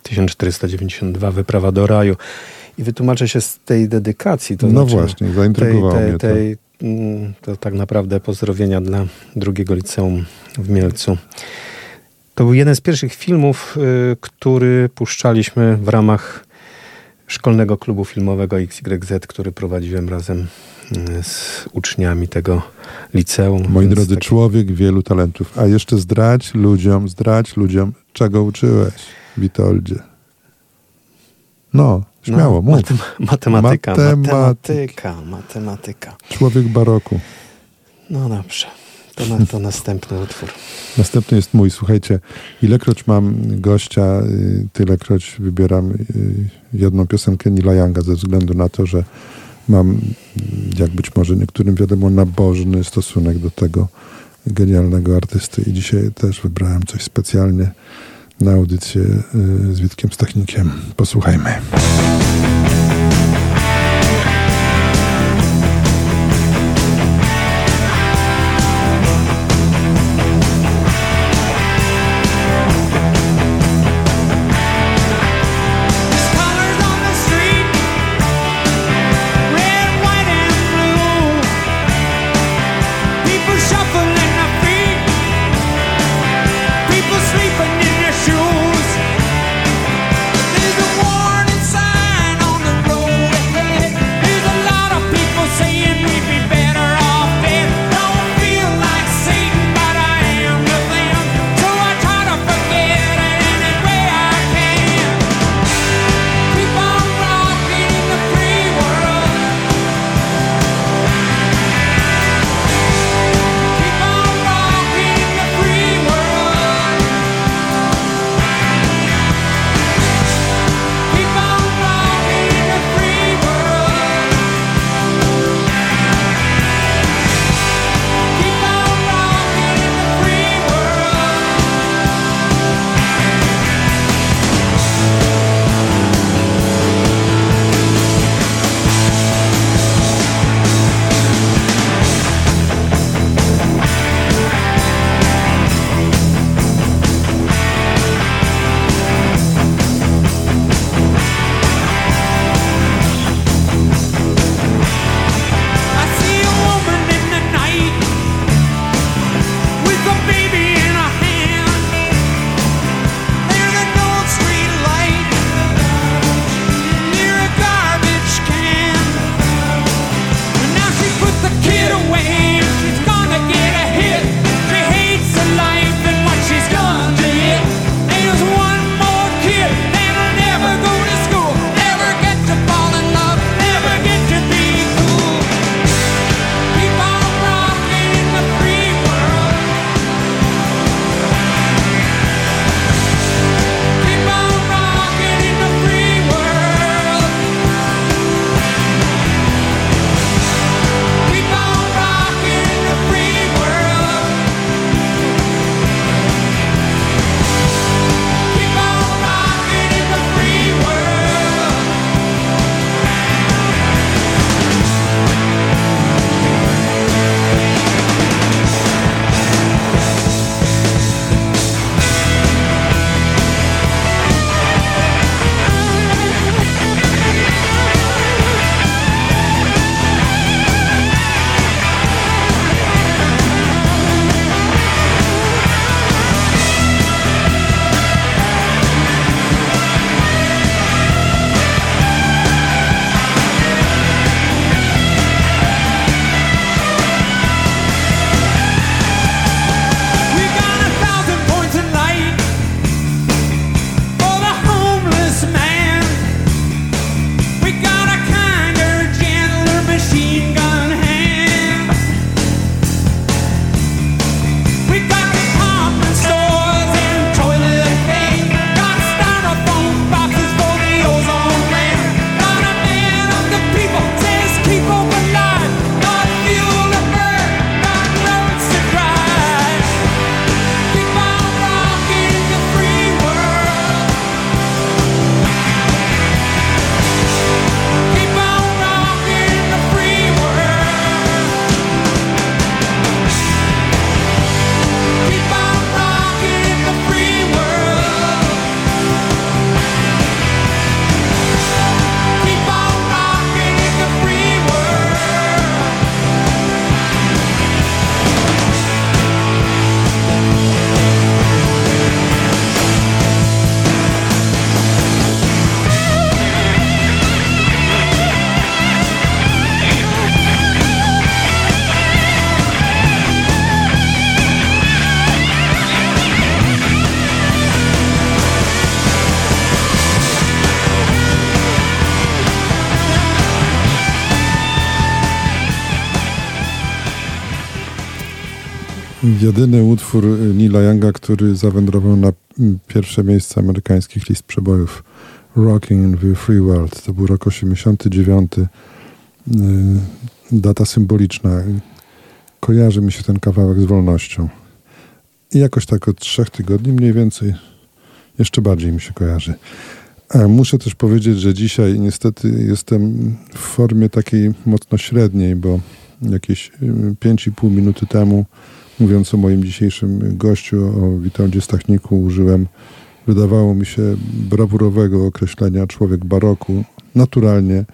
1492 Wyprawa do raju. I wytłumaczę się z tej dedykacji. To no znaczy właśnie, zaintrygowało tej, tej, to. Mm, to tak naprawdę pozdrowienia dla drugiego liceum w Mielcu. To był jeden z pierwszych filmów, y, który puszczaliśmy w ramach szkolnego klubu filmowego XYZ, który prowadziłem razem z uczniami tego liceum. Moi drodzy, tak... człowiek wielu talentów. A jeszcze zdrać ludziom, zdrać ludziom, czego uczyłeś, Witoldzie. No, śmiało, no, mów. matematyka, matematyka, matematyka. Człowiek baroku. No dobrze. To, na, to następny utwór. Następny jest mój. Słuchajcie, ilekroć mam gościa, y, tylekroć wybieram y, jedną piosenkę Nila Younga ze względu na to, że mam, jak być może niektórym wiadomo, nabożny stosunek do tego genialnego artysty. I dzisiaj też wybrałem coś specjalnie na audycję y, z Witkiem Stachnikiem. Posłuchajmy. Jedyny utwór Nila Younga, który zawędrował na pierwsze miejsce amerykańskich list przebojów Rocking in the Free World. To był rok 89. Y, data symboliczna. Kojarzy mi się ten kawałek z wolnością. I jakoś tak od trzech tygodni mniej więcej jeszcze bardziej mi się kojarzy. Muszę też powiedzieć, że dzisiaj niestety jestem w formie takiej mocno średniej, bo jakieś 5,5 y, minuty temu, mówiąc o moim dzisiejszym gościu, o Witoldzie Stachniku, użyłem, wydawało mi się, brawurowego określenia człowiek baroku. Naturalnie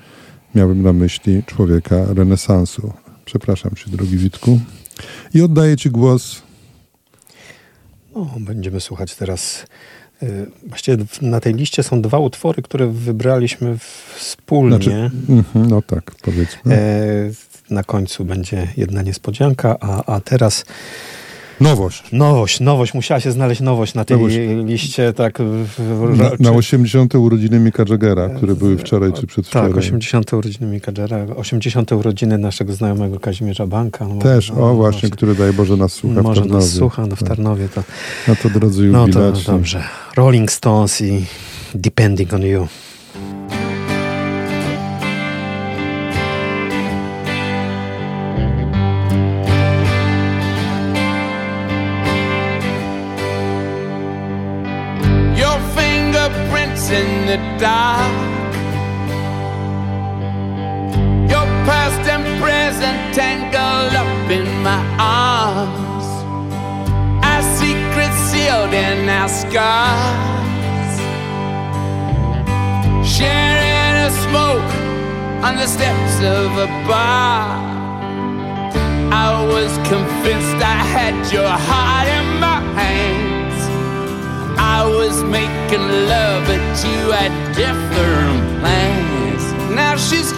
miałem na myśli człowieka renesansu. Przepraszam cię, drogi Witku. I oddaję ci głos. No, będziemy słuchać teraz właściwie na tej liście są dwa utwory, które wybraliśmy wspólnie. Znaczy, no tak, powiedzmy. E, na końcu będzie jedna niespodzianka, a, a teraz Nowość. Nowość, nowość. Musiała się znaleźć nowość na tej nowość. liście. Tak, na, na 80. urodziny Mika Jaggera, które były wczoraj czy przedwczoraj. Tak, 80. urodziny Mika Jaggera, 80. urodziny naszego znajomego Kazimierza Banka. No, Też, no, o właśnie, który daj Boże nas słucha Może w Tarnowie. nas słucha no, w tak. Tarnowie. To, no to drodzy jubilaci. No to dobrze. Rolling Stones i Depending on You. The dark. Your past and present tangled up in my arms. Our secrets sealed in our scars. Sharing a smoke on the steps of a bar. I was convinced I had your heart in my hand. I was making love, but you had different plans. Now she's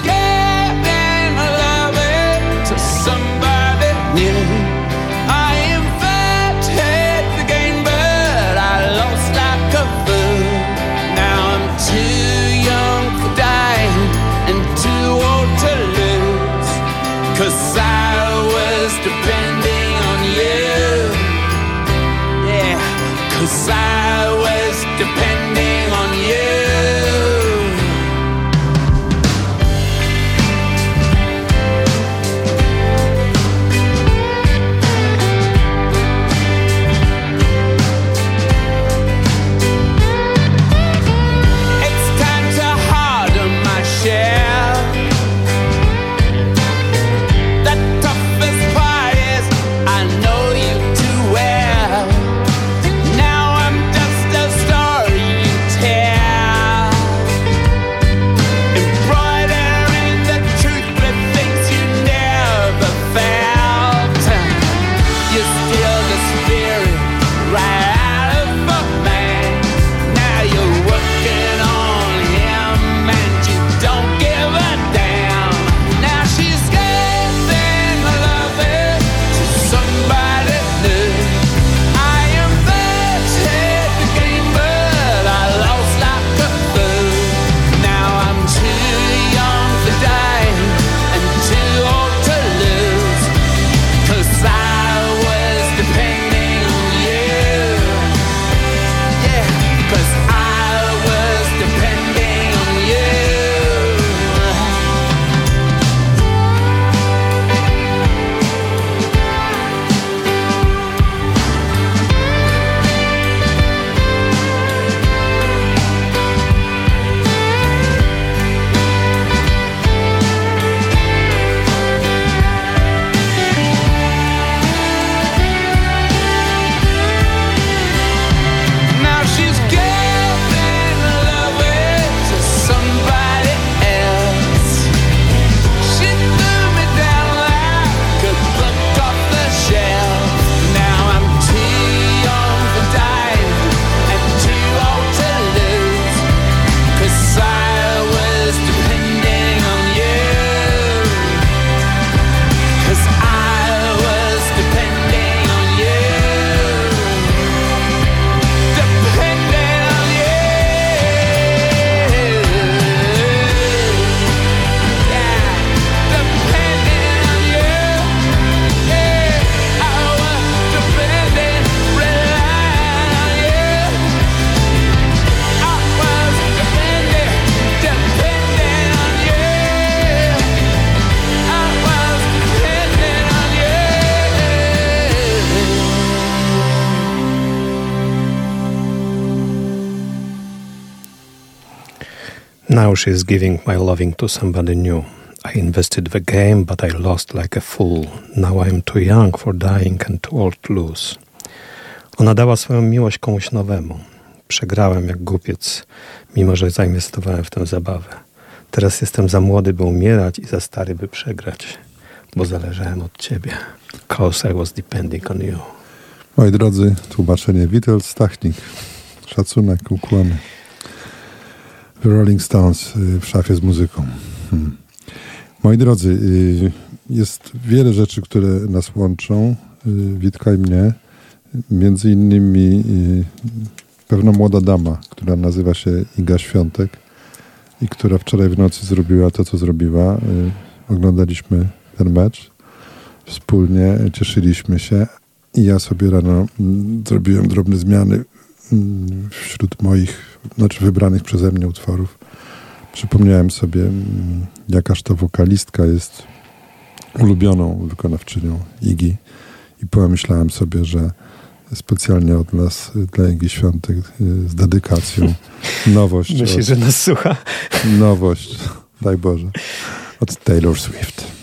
Now she's giving my loving to somebody new. I invested the game, but I lost like a fool. Now I'm too young for dying and too old to lose. Ona dała swoją miłość komuś nowemu. Przegrałem jak głupiec, mimo że zainwestowałem w tę zabawę. Teraz jestem za młody, by umierać i za stary, by przegrać, bo zależałem od ciebie. Cause I was depending on you. Moi drodzy, tłumaczenie Witold Stachnik. Szacunek, ukłony. Rolling Stones y, w szafie z muzyką. Hmm. Moi drodzy, y, jest wiele rzeczy, które nas łączą, y, Witka i mnie. Między innymi pewna młoda dama, która nazywa się Iga Świątek i która wczoraj w nocy zrobiła to, co zrobiła. Oglądaliśmy ten mecz wspólnie, cieszyliśmy się i ja sobie rano mm, zrobiłem drobne zmiany wśród moich, znaczy wybranych przeze mnie utworów. Przypomniałem sobie, mm, jakaż to wokalistka jest ulubioną wykonawczynią Igi i pomyślałem sobie, że specjalnie od nas dla Igi Świątek y, z dedykacją [LAUGHS] nowość. Myślisz, że nas słucha? [LAUGHS] Nowość, daj Boże, od Taylor Swift.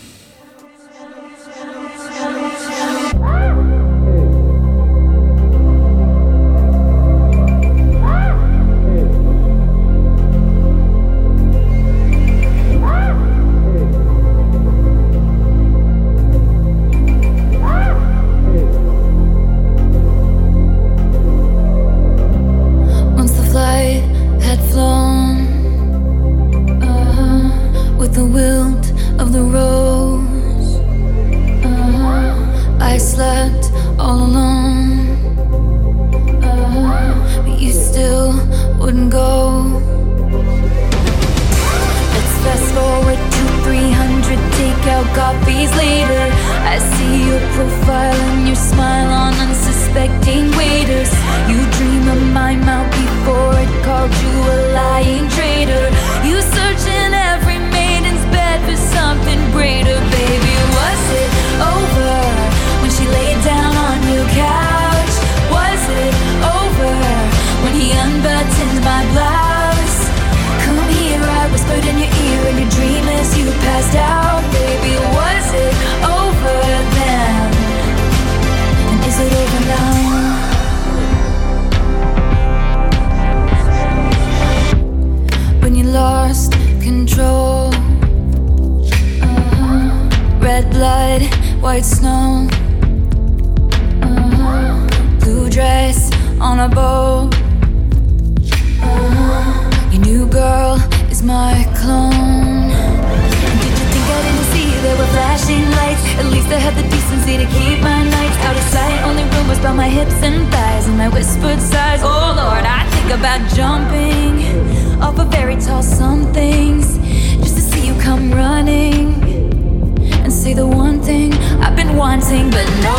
I had the decency to keep my nights out of sight. Only rumors about my hips and thighs and my whispered sighs. Oh Lord, I think about jumping off a very tall somethings just to see you come running and say the one thing I've been wanting, but no.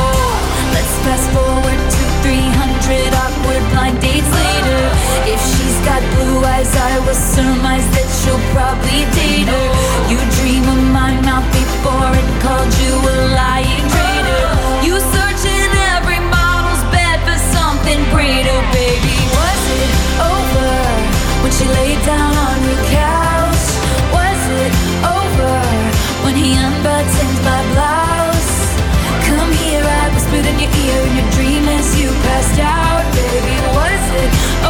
Let's fast forward to 300 awkward blind dates later. If got blue eyes I was surmised that you'll probably date her You dream of my mouth before it called you a lying traitor You search in every model's bed for something greater Baby, was it over when she laid down on your couch? Was it over when he unbuttoned my blouse? Come here, I whispered in your ear in your dream as you passed out Baby, was it over?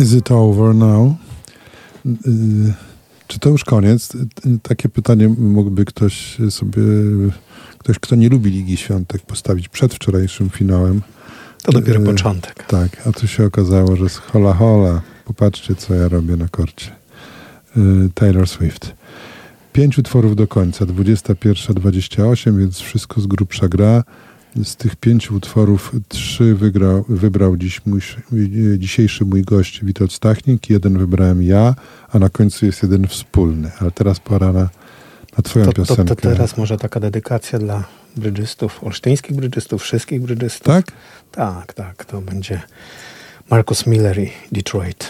Is it over now? Y, czy to już koniec? Y, takie pytanie mógłby ktoś sobie, ktoś, kto nie lubi Ligi Świątek, postawić przed wczorajszym finałem. To dopiero początek. Tak, a tu się okazało, że z hola hola, popatrzcie co ja robię na korcie. Taylor Swift. Pięć utworów do końca, 21.28, więc wszystko z grubsza gra. Z tych pięciu utworów trzy wygrał, wybrał dziś mój, dzisiejszy mój gość Witold Stachnik, jeden wybrałem ja, a na końcu jest jeden wspólny. Ale teraz pora na, na twoją to, piosenkę. To, to, teraz może taka dedykacja dla brydżystów, olsztyńskich brydżystów, wszystkich brydżystów. Tak? Tak, tak. To będzie Marcus Miller i Detroit.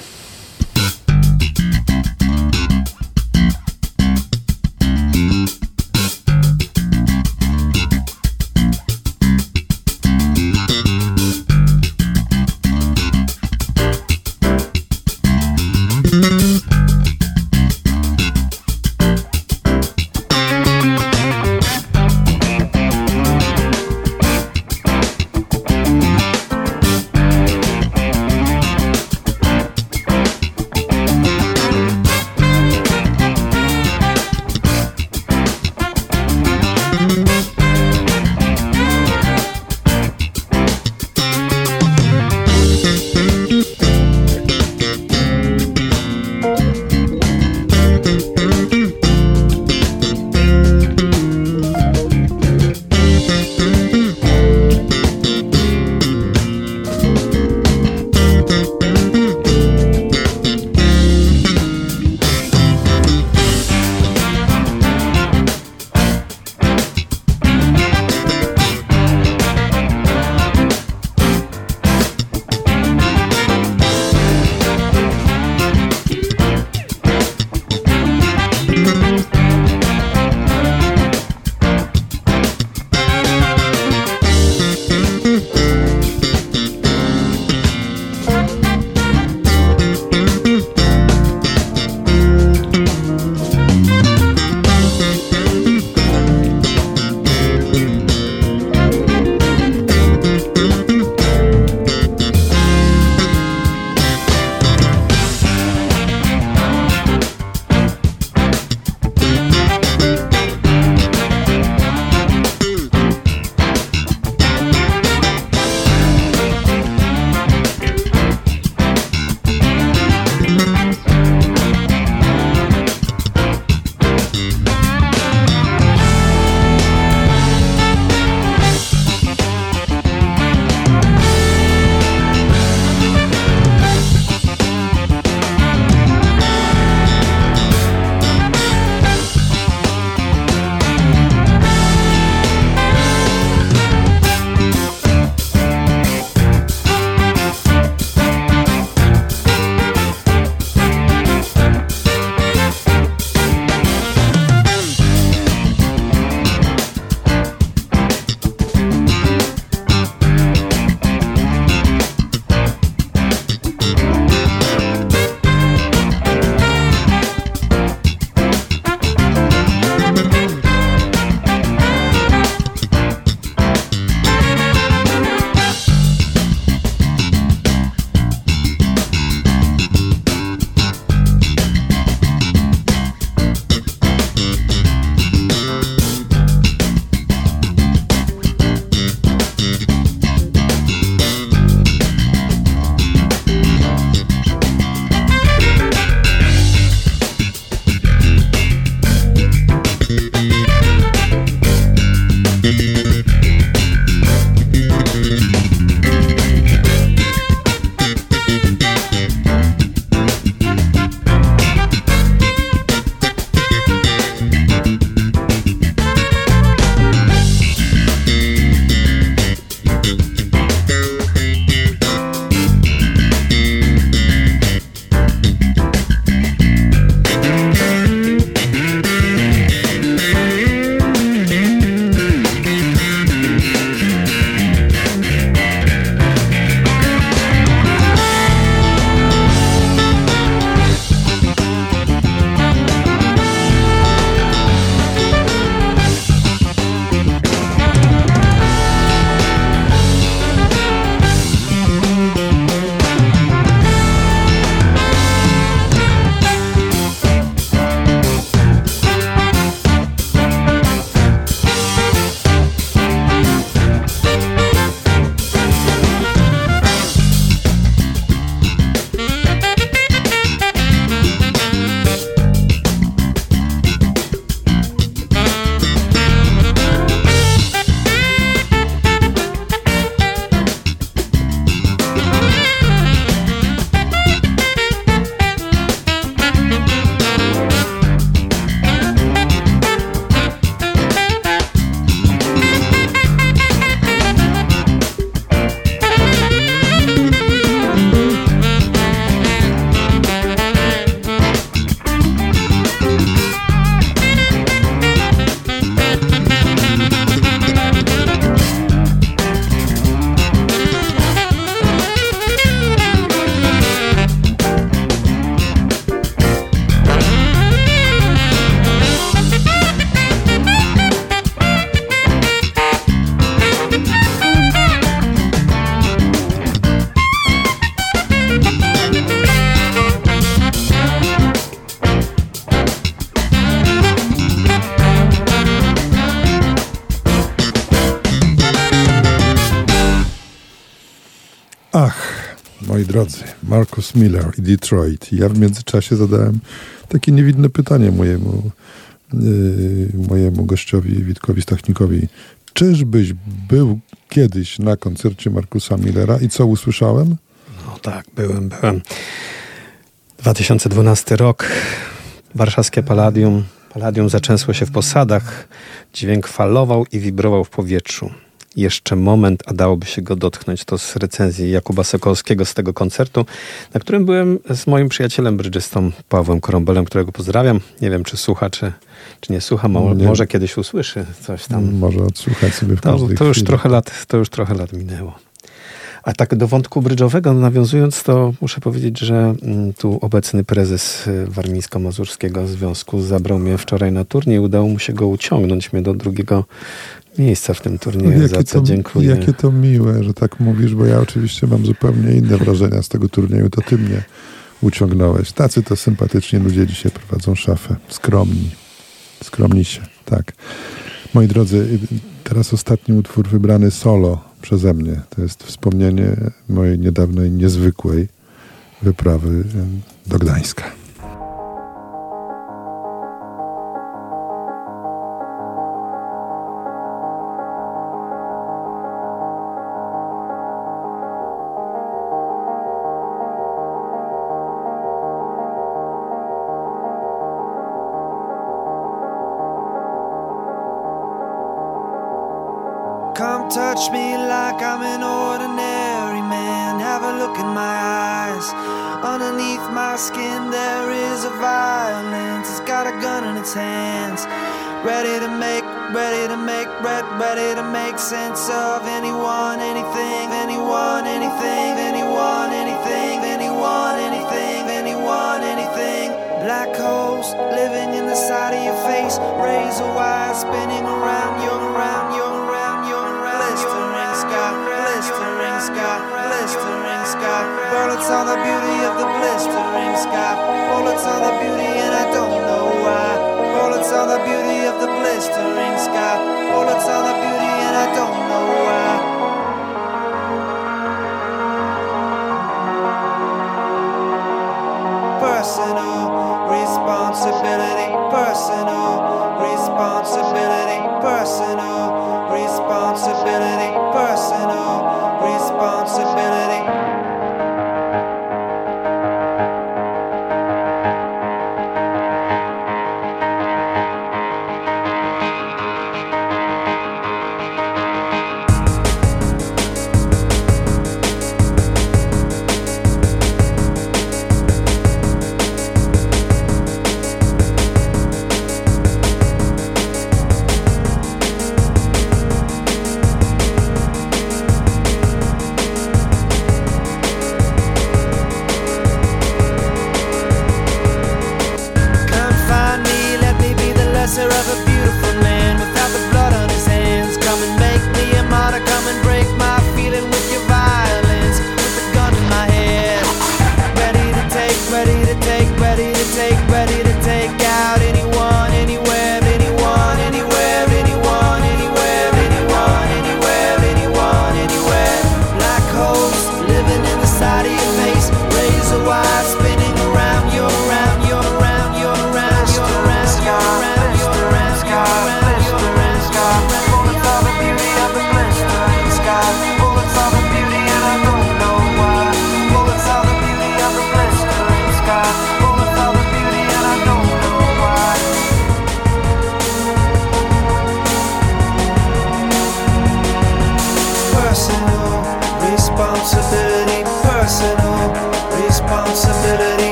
Marcus Miller i Detroit. Ja w międzyczasie zadałem takie niewidne pytanie mojemu, yy, mojemu gościowi Witkowi Stachnikowi. Czyżbyś był kiedyś na koncercie Markusa Millera i co usłyszałem? No tak, byłem, byłem. 2012 rok, warszawskie Palladium. Palladium zaczęsło się w posadach. Dźwięk falował i wibrował w powietrzu jeszcze moment, a dałoby się go dotknąć. To z recenzji Jakuba Sokolskiego z tego koncertu, na którym byłem z moim przyjacielem brydżystą Pawłem Korąbelem, którego pozdrawiam. Nie wiem, czy słucha, czy, czy nie słucha. Mo, nie. Może kiedyś usłyszy coś tam. Może odsłuchać sobie w to, to już trochę lat, To już trochę lat minęło. A tak do wątku brydżowego nawiązując, to muszę powiedzieć, że mm, tu obecny prezes y, Warmińsko-Mazurskiego Związku zabrał mnie wczoraj na turniej. Udało mu się go uciągnąć mnie do drugiego miejsca w tym turnieju, za co to, dziękuję. Jakie to miłe, że tak mówisz, bo ja oczywiście mam zupełnie inne wrażenia z tego turnieju. To ty mnie uciągnąłeś. Tacy to sympatyczni ludzie dzisiaj prowadzą szafę. Skromni. Skromni się, tak. Moi drodzy, teraz ostatni utwór wybrany solo przeze mnie. To jest wspomnienie mojej niedawnej, niezwykłej wyprawy do Gdańska.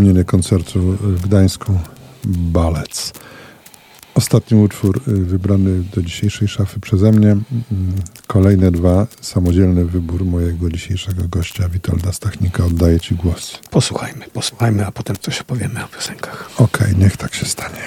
Wspomnienie koncertu w Gdańsku Balec. Ostatni utwór y, wybrany do dzisiejszej szafy przeze mnie. Mm, kolejne dwa, samodzielny wybór mojego dzisiejszego gościa, Witolda Stachnika. Oddaję Ci głos. Posłuchajmy, posłuchajmy, a potem coś opowiemy o piosenkach. Okej, okay, niech tak się stanie.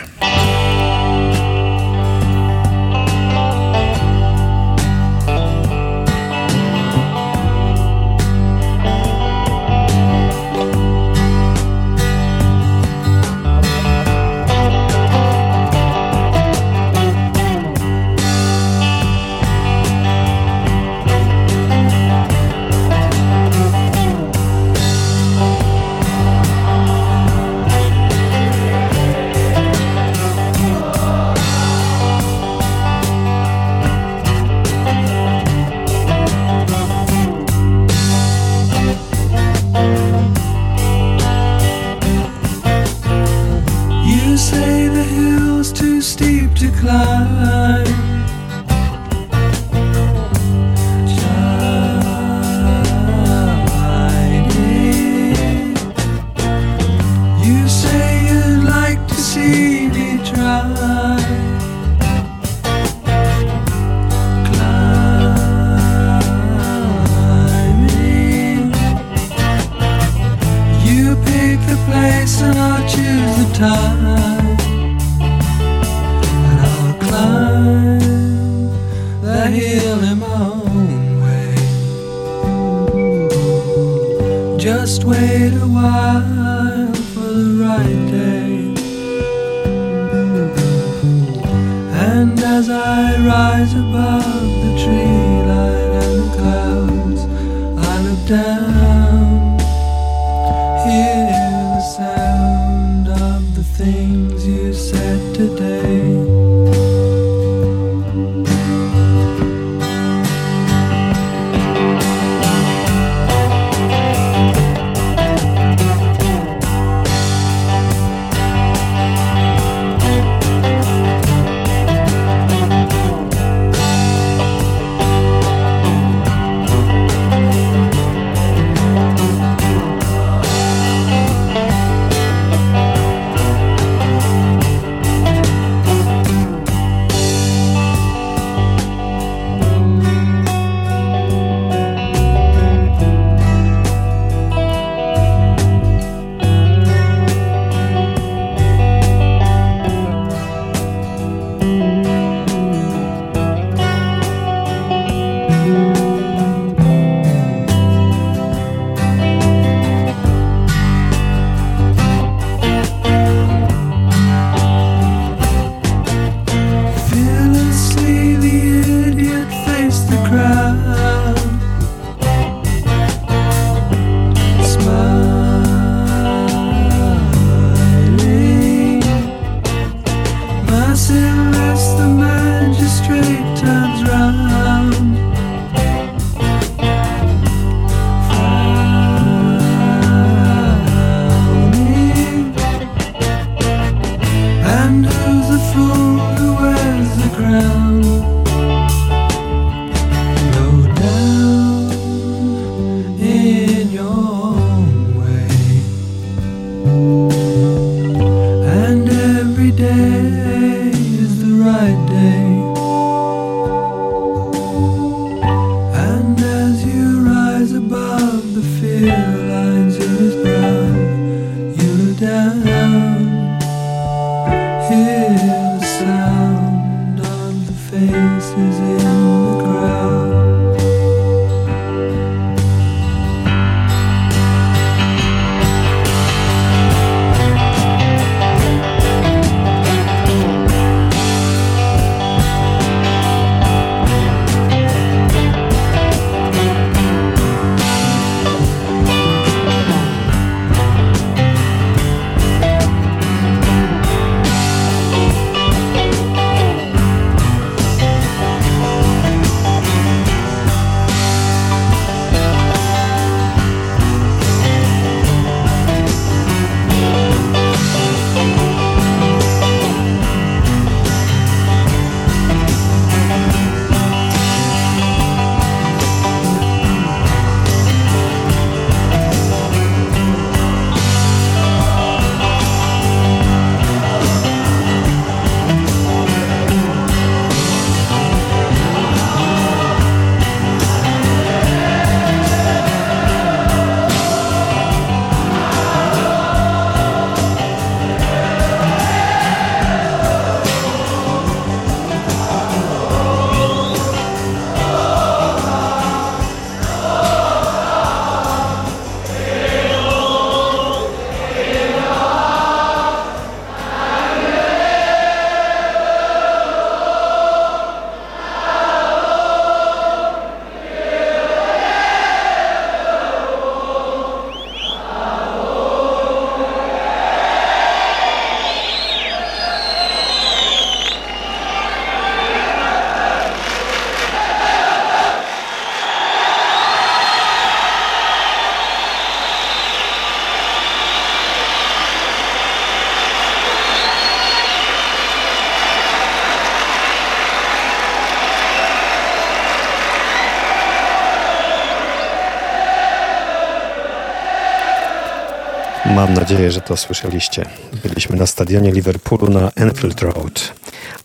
Nadzieję, że to słyszeliście. Byliśmy na stadionie Liverpoolu na Enfield Road,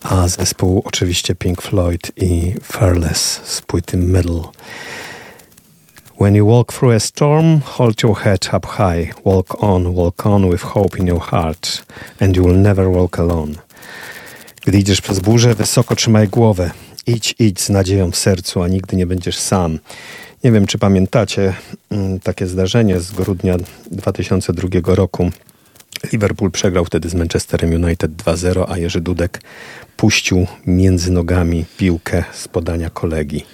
a zespół oczywiście Pink Floyd i Fearless z płyty Middle. When you walk through a storm, hold your head up high. Walk on, walk on with hope in your heart, and you will never walk alone. Gdy idziesz przez burzę, wysoko trzymaj głowę. Idź, idź z nadzieją w sercu, a nigdy nie będziesz sam. Nie wiem, czy pamiętacie mm, takie zdarzenie z grudnia 2002 roku. Liverpool przegrał wtedy z Manchesterem United 2-0, a Jerzy Dudek puścił między nogami piłkę z podania kolegi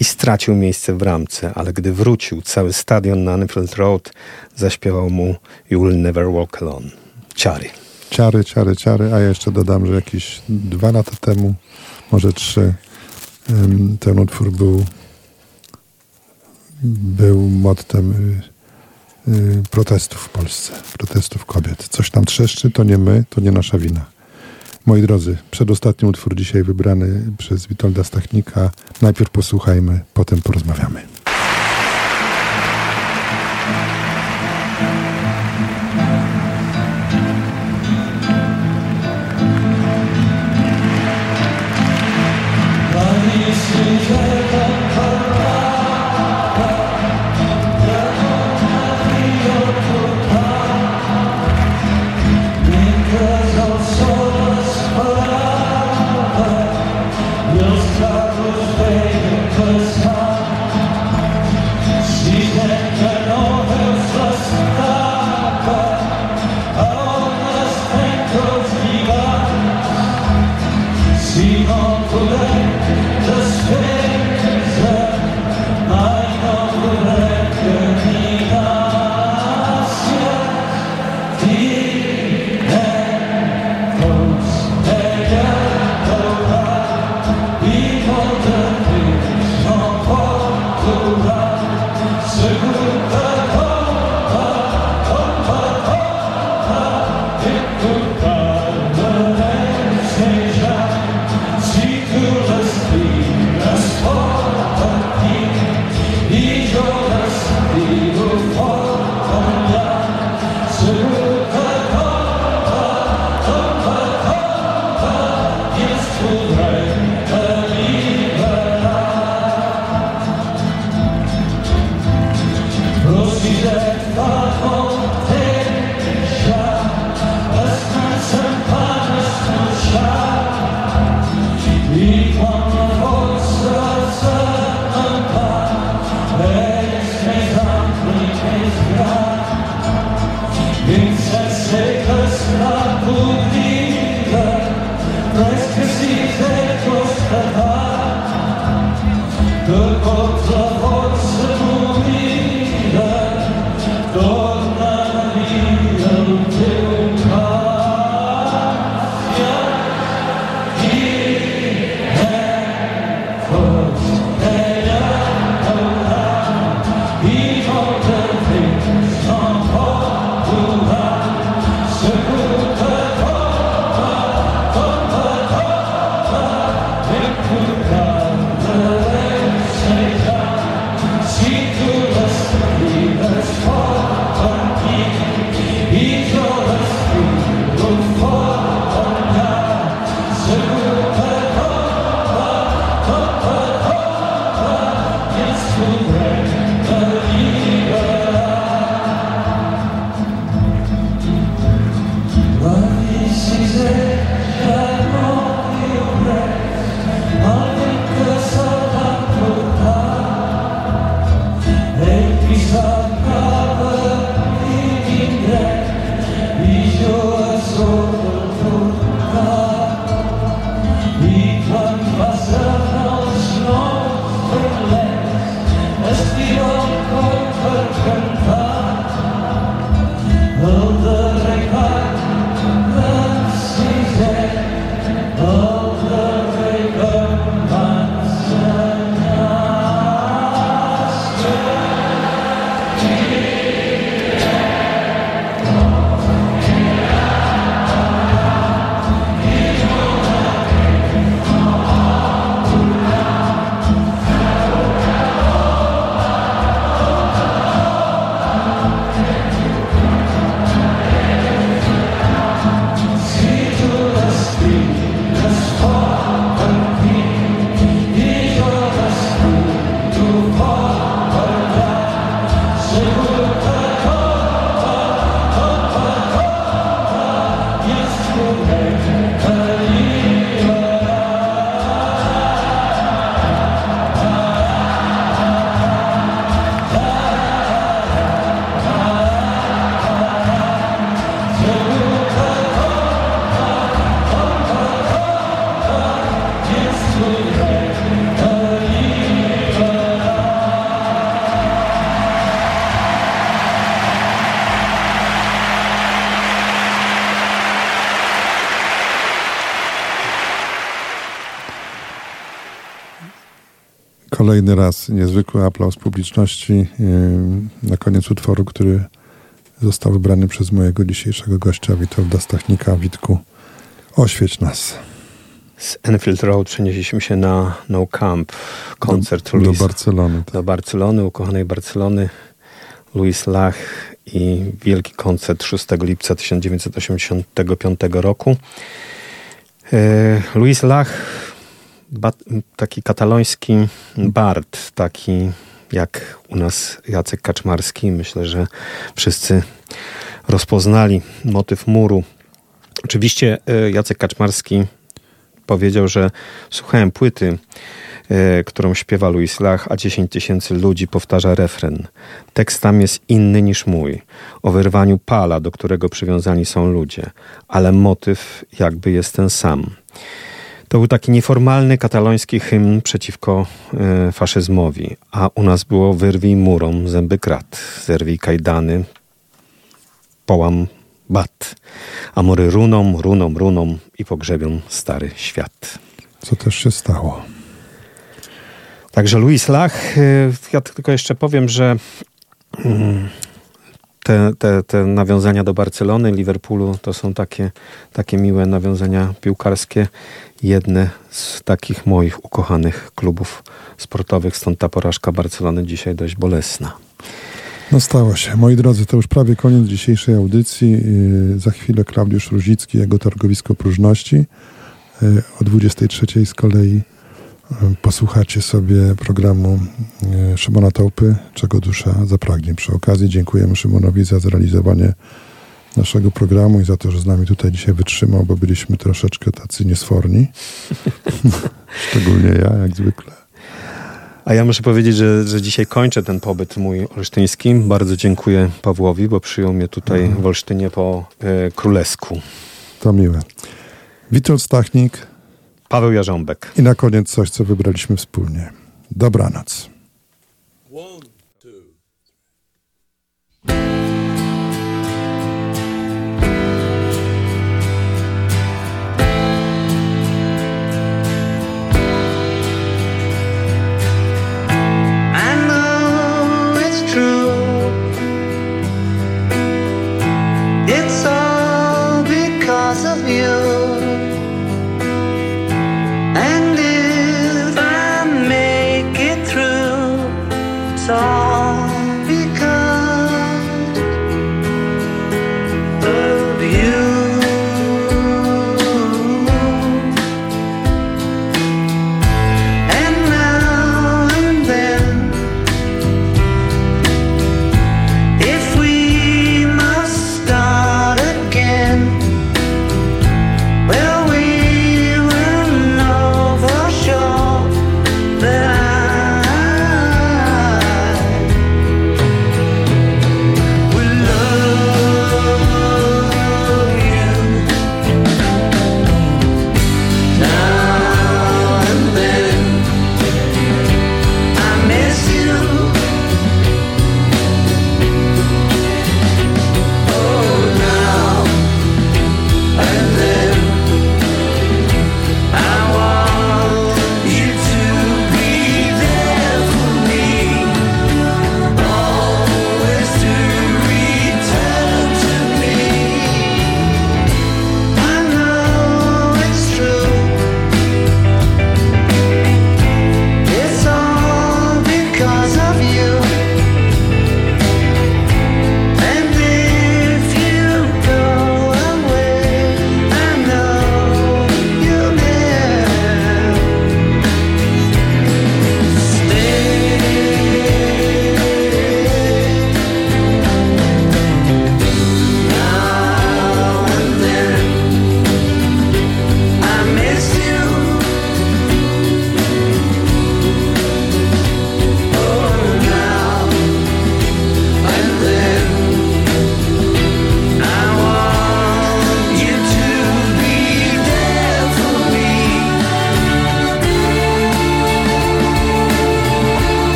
i stracił miejsce w bramce, ale gdy wrócił, cały stadion na Anfield Road zaśpiewał mu You will never walk alone. Ciary. Ciary, ciary, ciary, a ja jeszcze dodam, że jakieś dwa lata temu, może trzy, ten utwór był był mottem protestów w Polsce, protestów kobiet. Coś tam trzeszczy, to nie my, to nie nasza wina. Moi drodzy, przedostatni utwór dzisiaj wybrany przez Witolda Stachnika. Najpierw posłuchajmy, potem porozmawiamy. Kolejny raz niezwykły aplauz publiczności yy, na koniec utworu, który został wybrany przez mojego dzisiejszego gościa Witolda Stachnika. Witku, oświeć nas. Z Enfield Road przenieśliśmy się na No Camp, koncert do, do Barcelony. Tak. Do Barcelony, ukochanej Barcelony. Louis Lach i wielki koncert 6 lipca 1985 roku. E, Louis Lach taki kataloński bard, taki jak u nas Jacek Kaczmarski. Myślę, że wszyscy rozpoznali motyw muru. Oczywiście e, Jacek Kaczmarski powiedział, że słuchałem płyty, e, którą śpiewa Louis Lach, a 10 tysięcy ludzi powtarza refren. Tekst tam jest inny niż mój, o wyrwaniu pala, do którego przywiązani są ludzie, ale motyw jakby jest ten sam. To był taki nieformalny kataloński hymn przeciwko e, faszyzmowi, a u nas było wyrwij murom zęby krat, zerwij kajdany, połam bat, a mury runą, runą, runą i pogrzebią stary świat. Co też się stało. Także Louis Lach, e, ja tylko jeszcze powiem, że mm, te, te, te nawiązania do Barcelony, Liverpoolu to są takie, takie miłe nawiązania piłkarskie. Jedne z takich moich ukochanych klubów sportowych, stąd ta porażka Barcelony dzisiaj dość bolesna. No stało się. Moi drodzy, to już prawie koniec dzisiejszej audycji. Yy, za chwilę Klaudiusz Ruzicki, jego targowisko próżności. Yy, o 23 z kolei posłuchacie sobie programu e, Szymona Taupy, czego dusza zapragnie. Przy okazji dziękujemy Szymonowi za zrealizowanie naszego programu i za to, że z nami tutaj dzisiaj wytrzymał, bo byliśmy troszeczkę tacy niesforni. [LAUGHS] Szczególnie ja, jak zwykle. A ja muszę powiedzieć, że, że dzisiaj kończę ten pobyt mój olsztyński. Bardzo dziękuję Pawłowi, bo przyjął mnie tutaj mhm. w Olsztynie po y, królesku. To miłe. Witold Stachnik, Paweł Jarząbek. I na koniec coś, co wybraliśmy wspólnie. Dobranoc.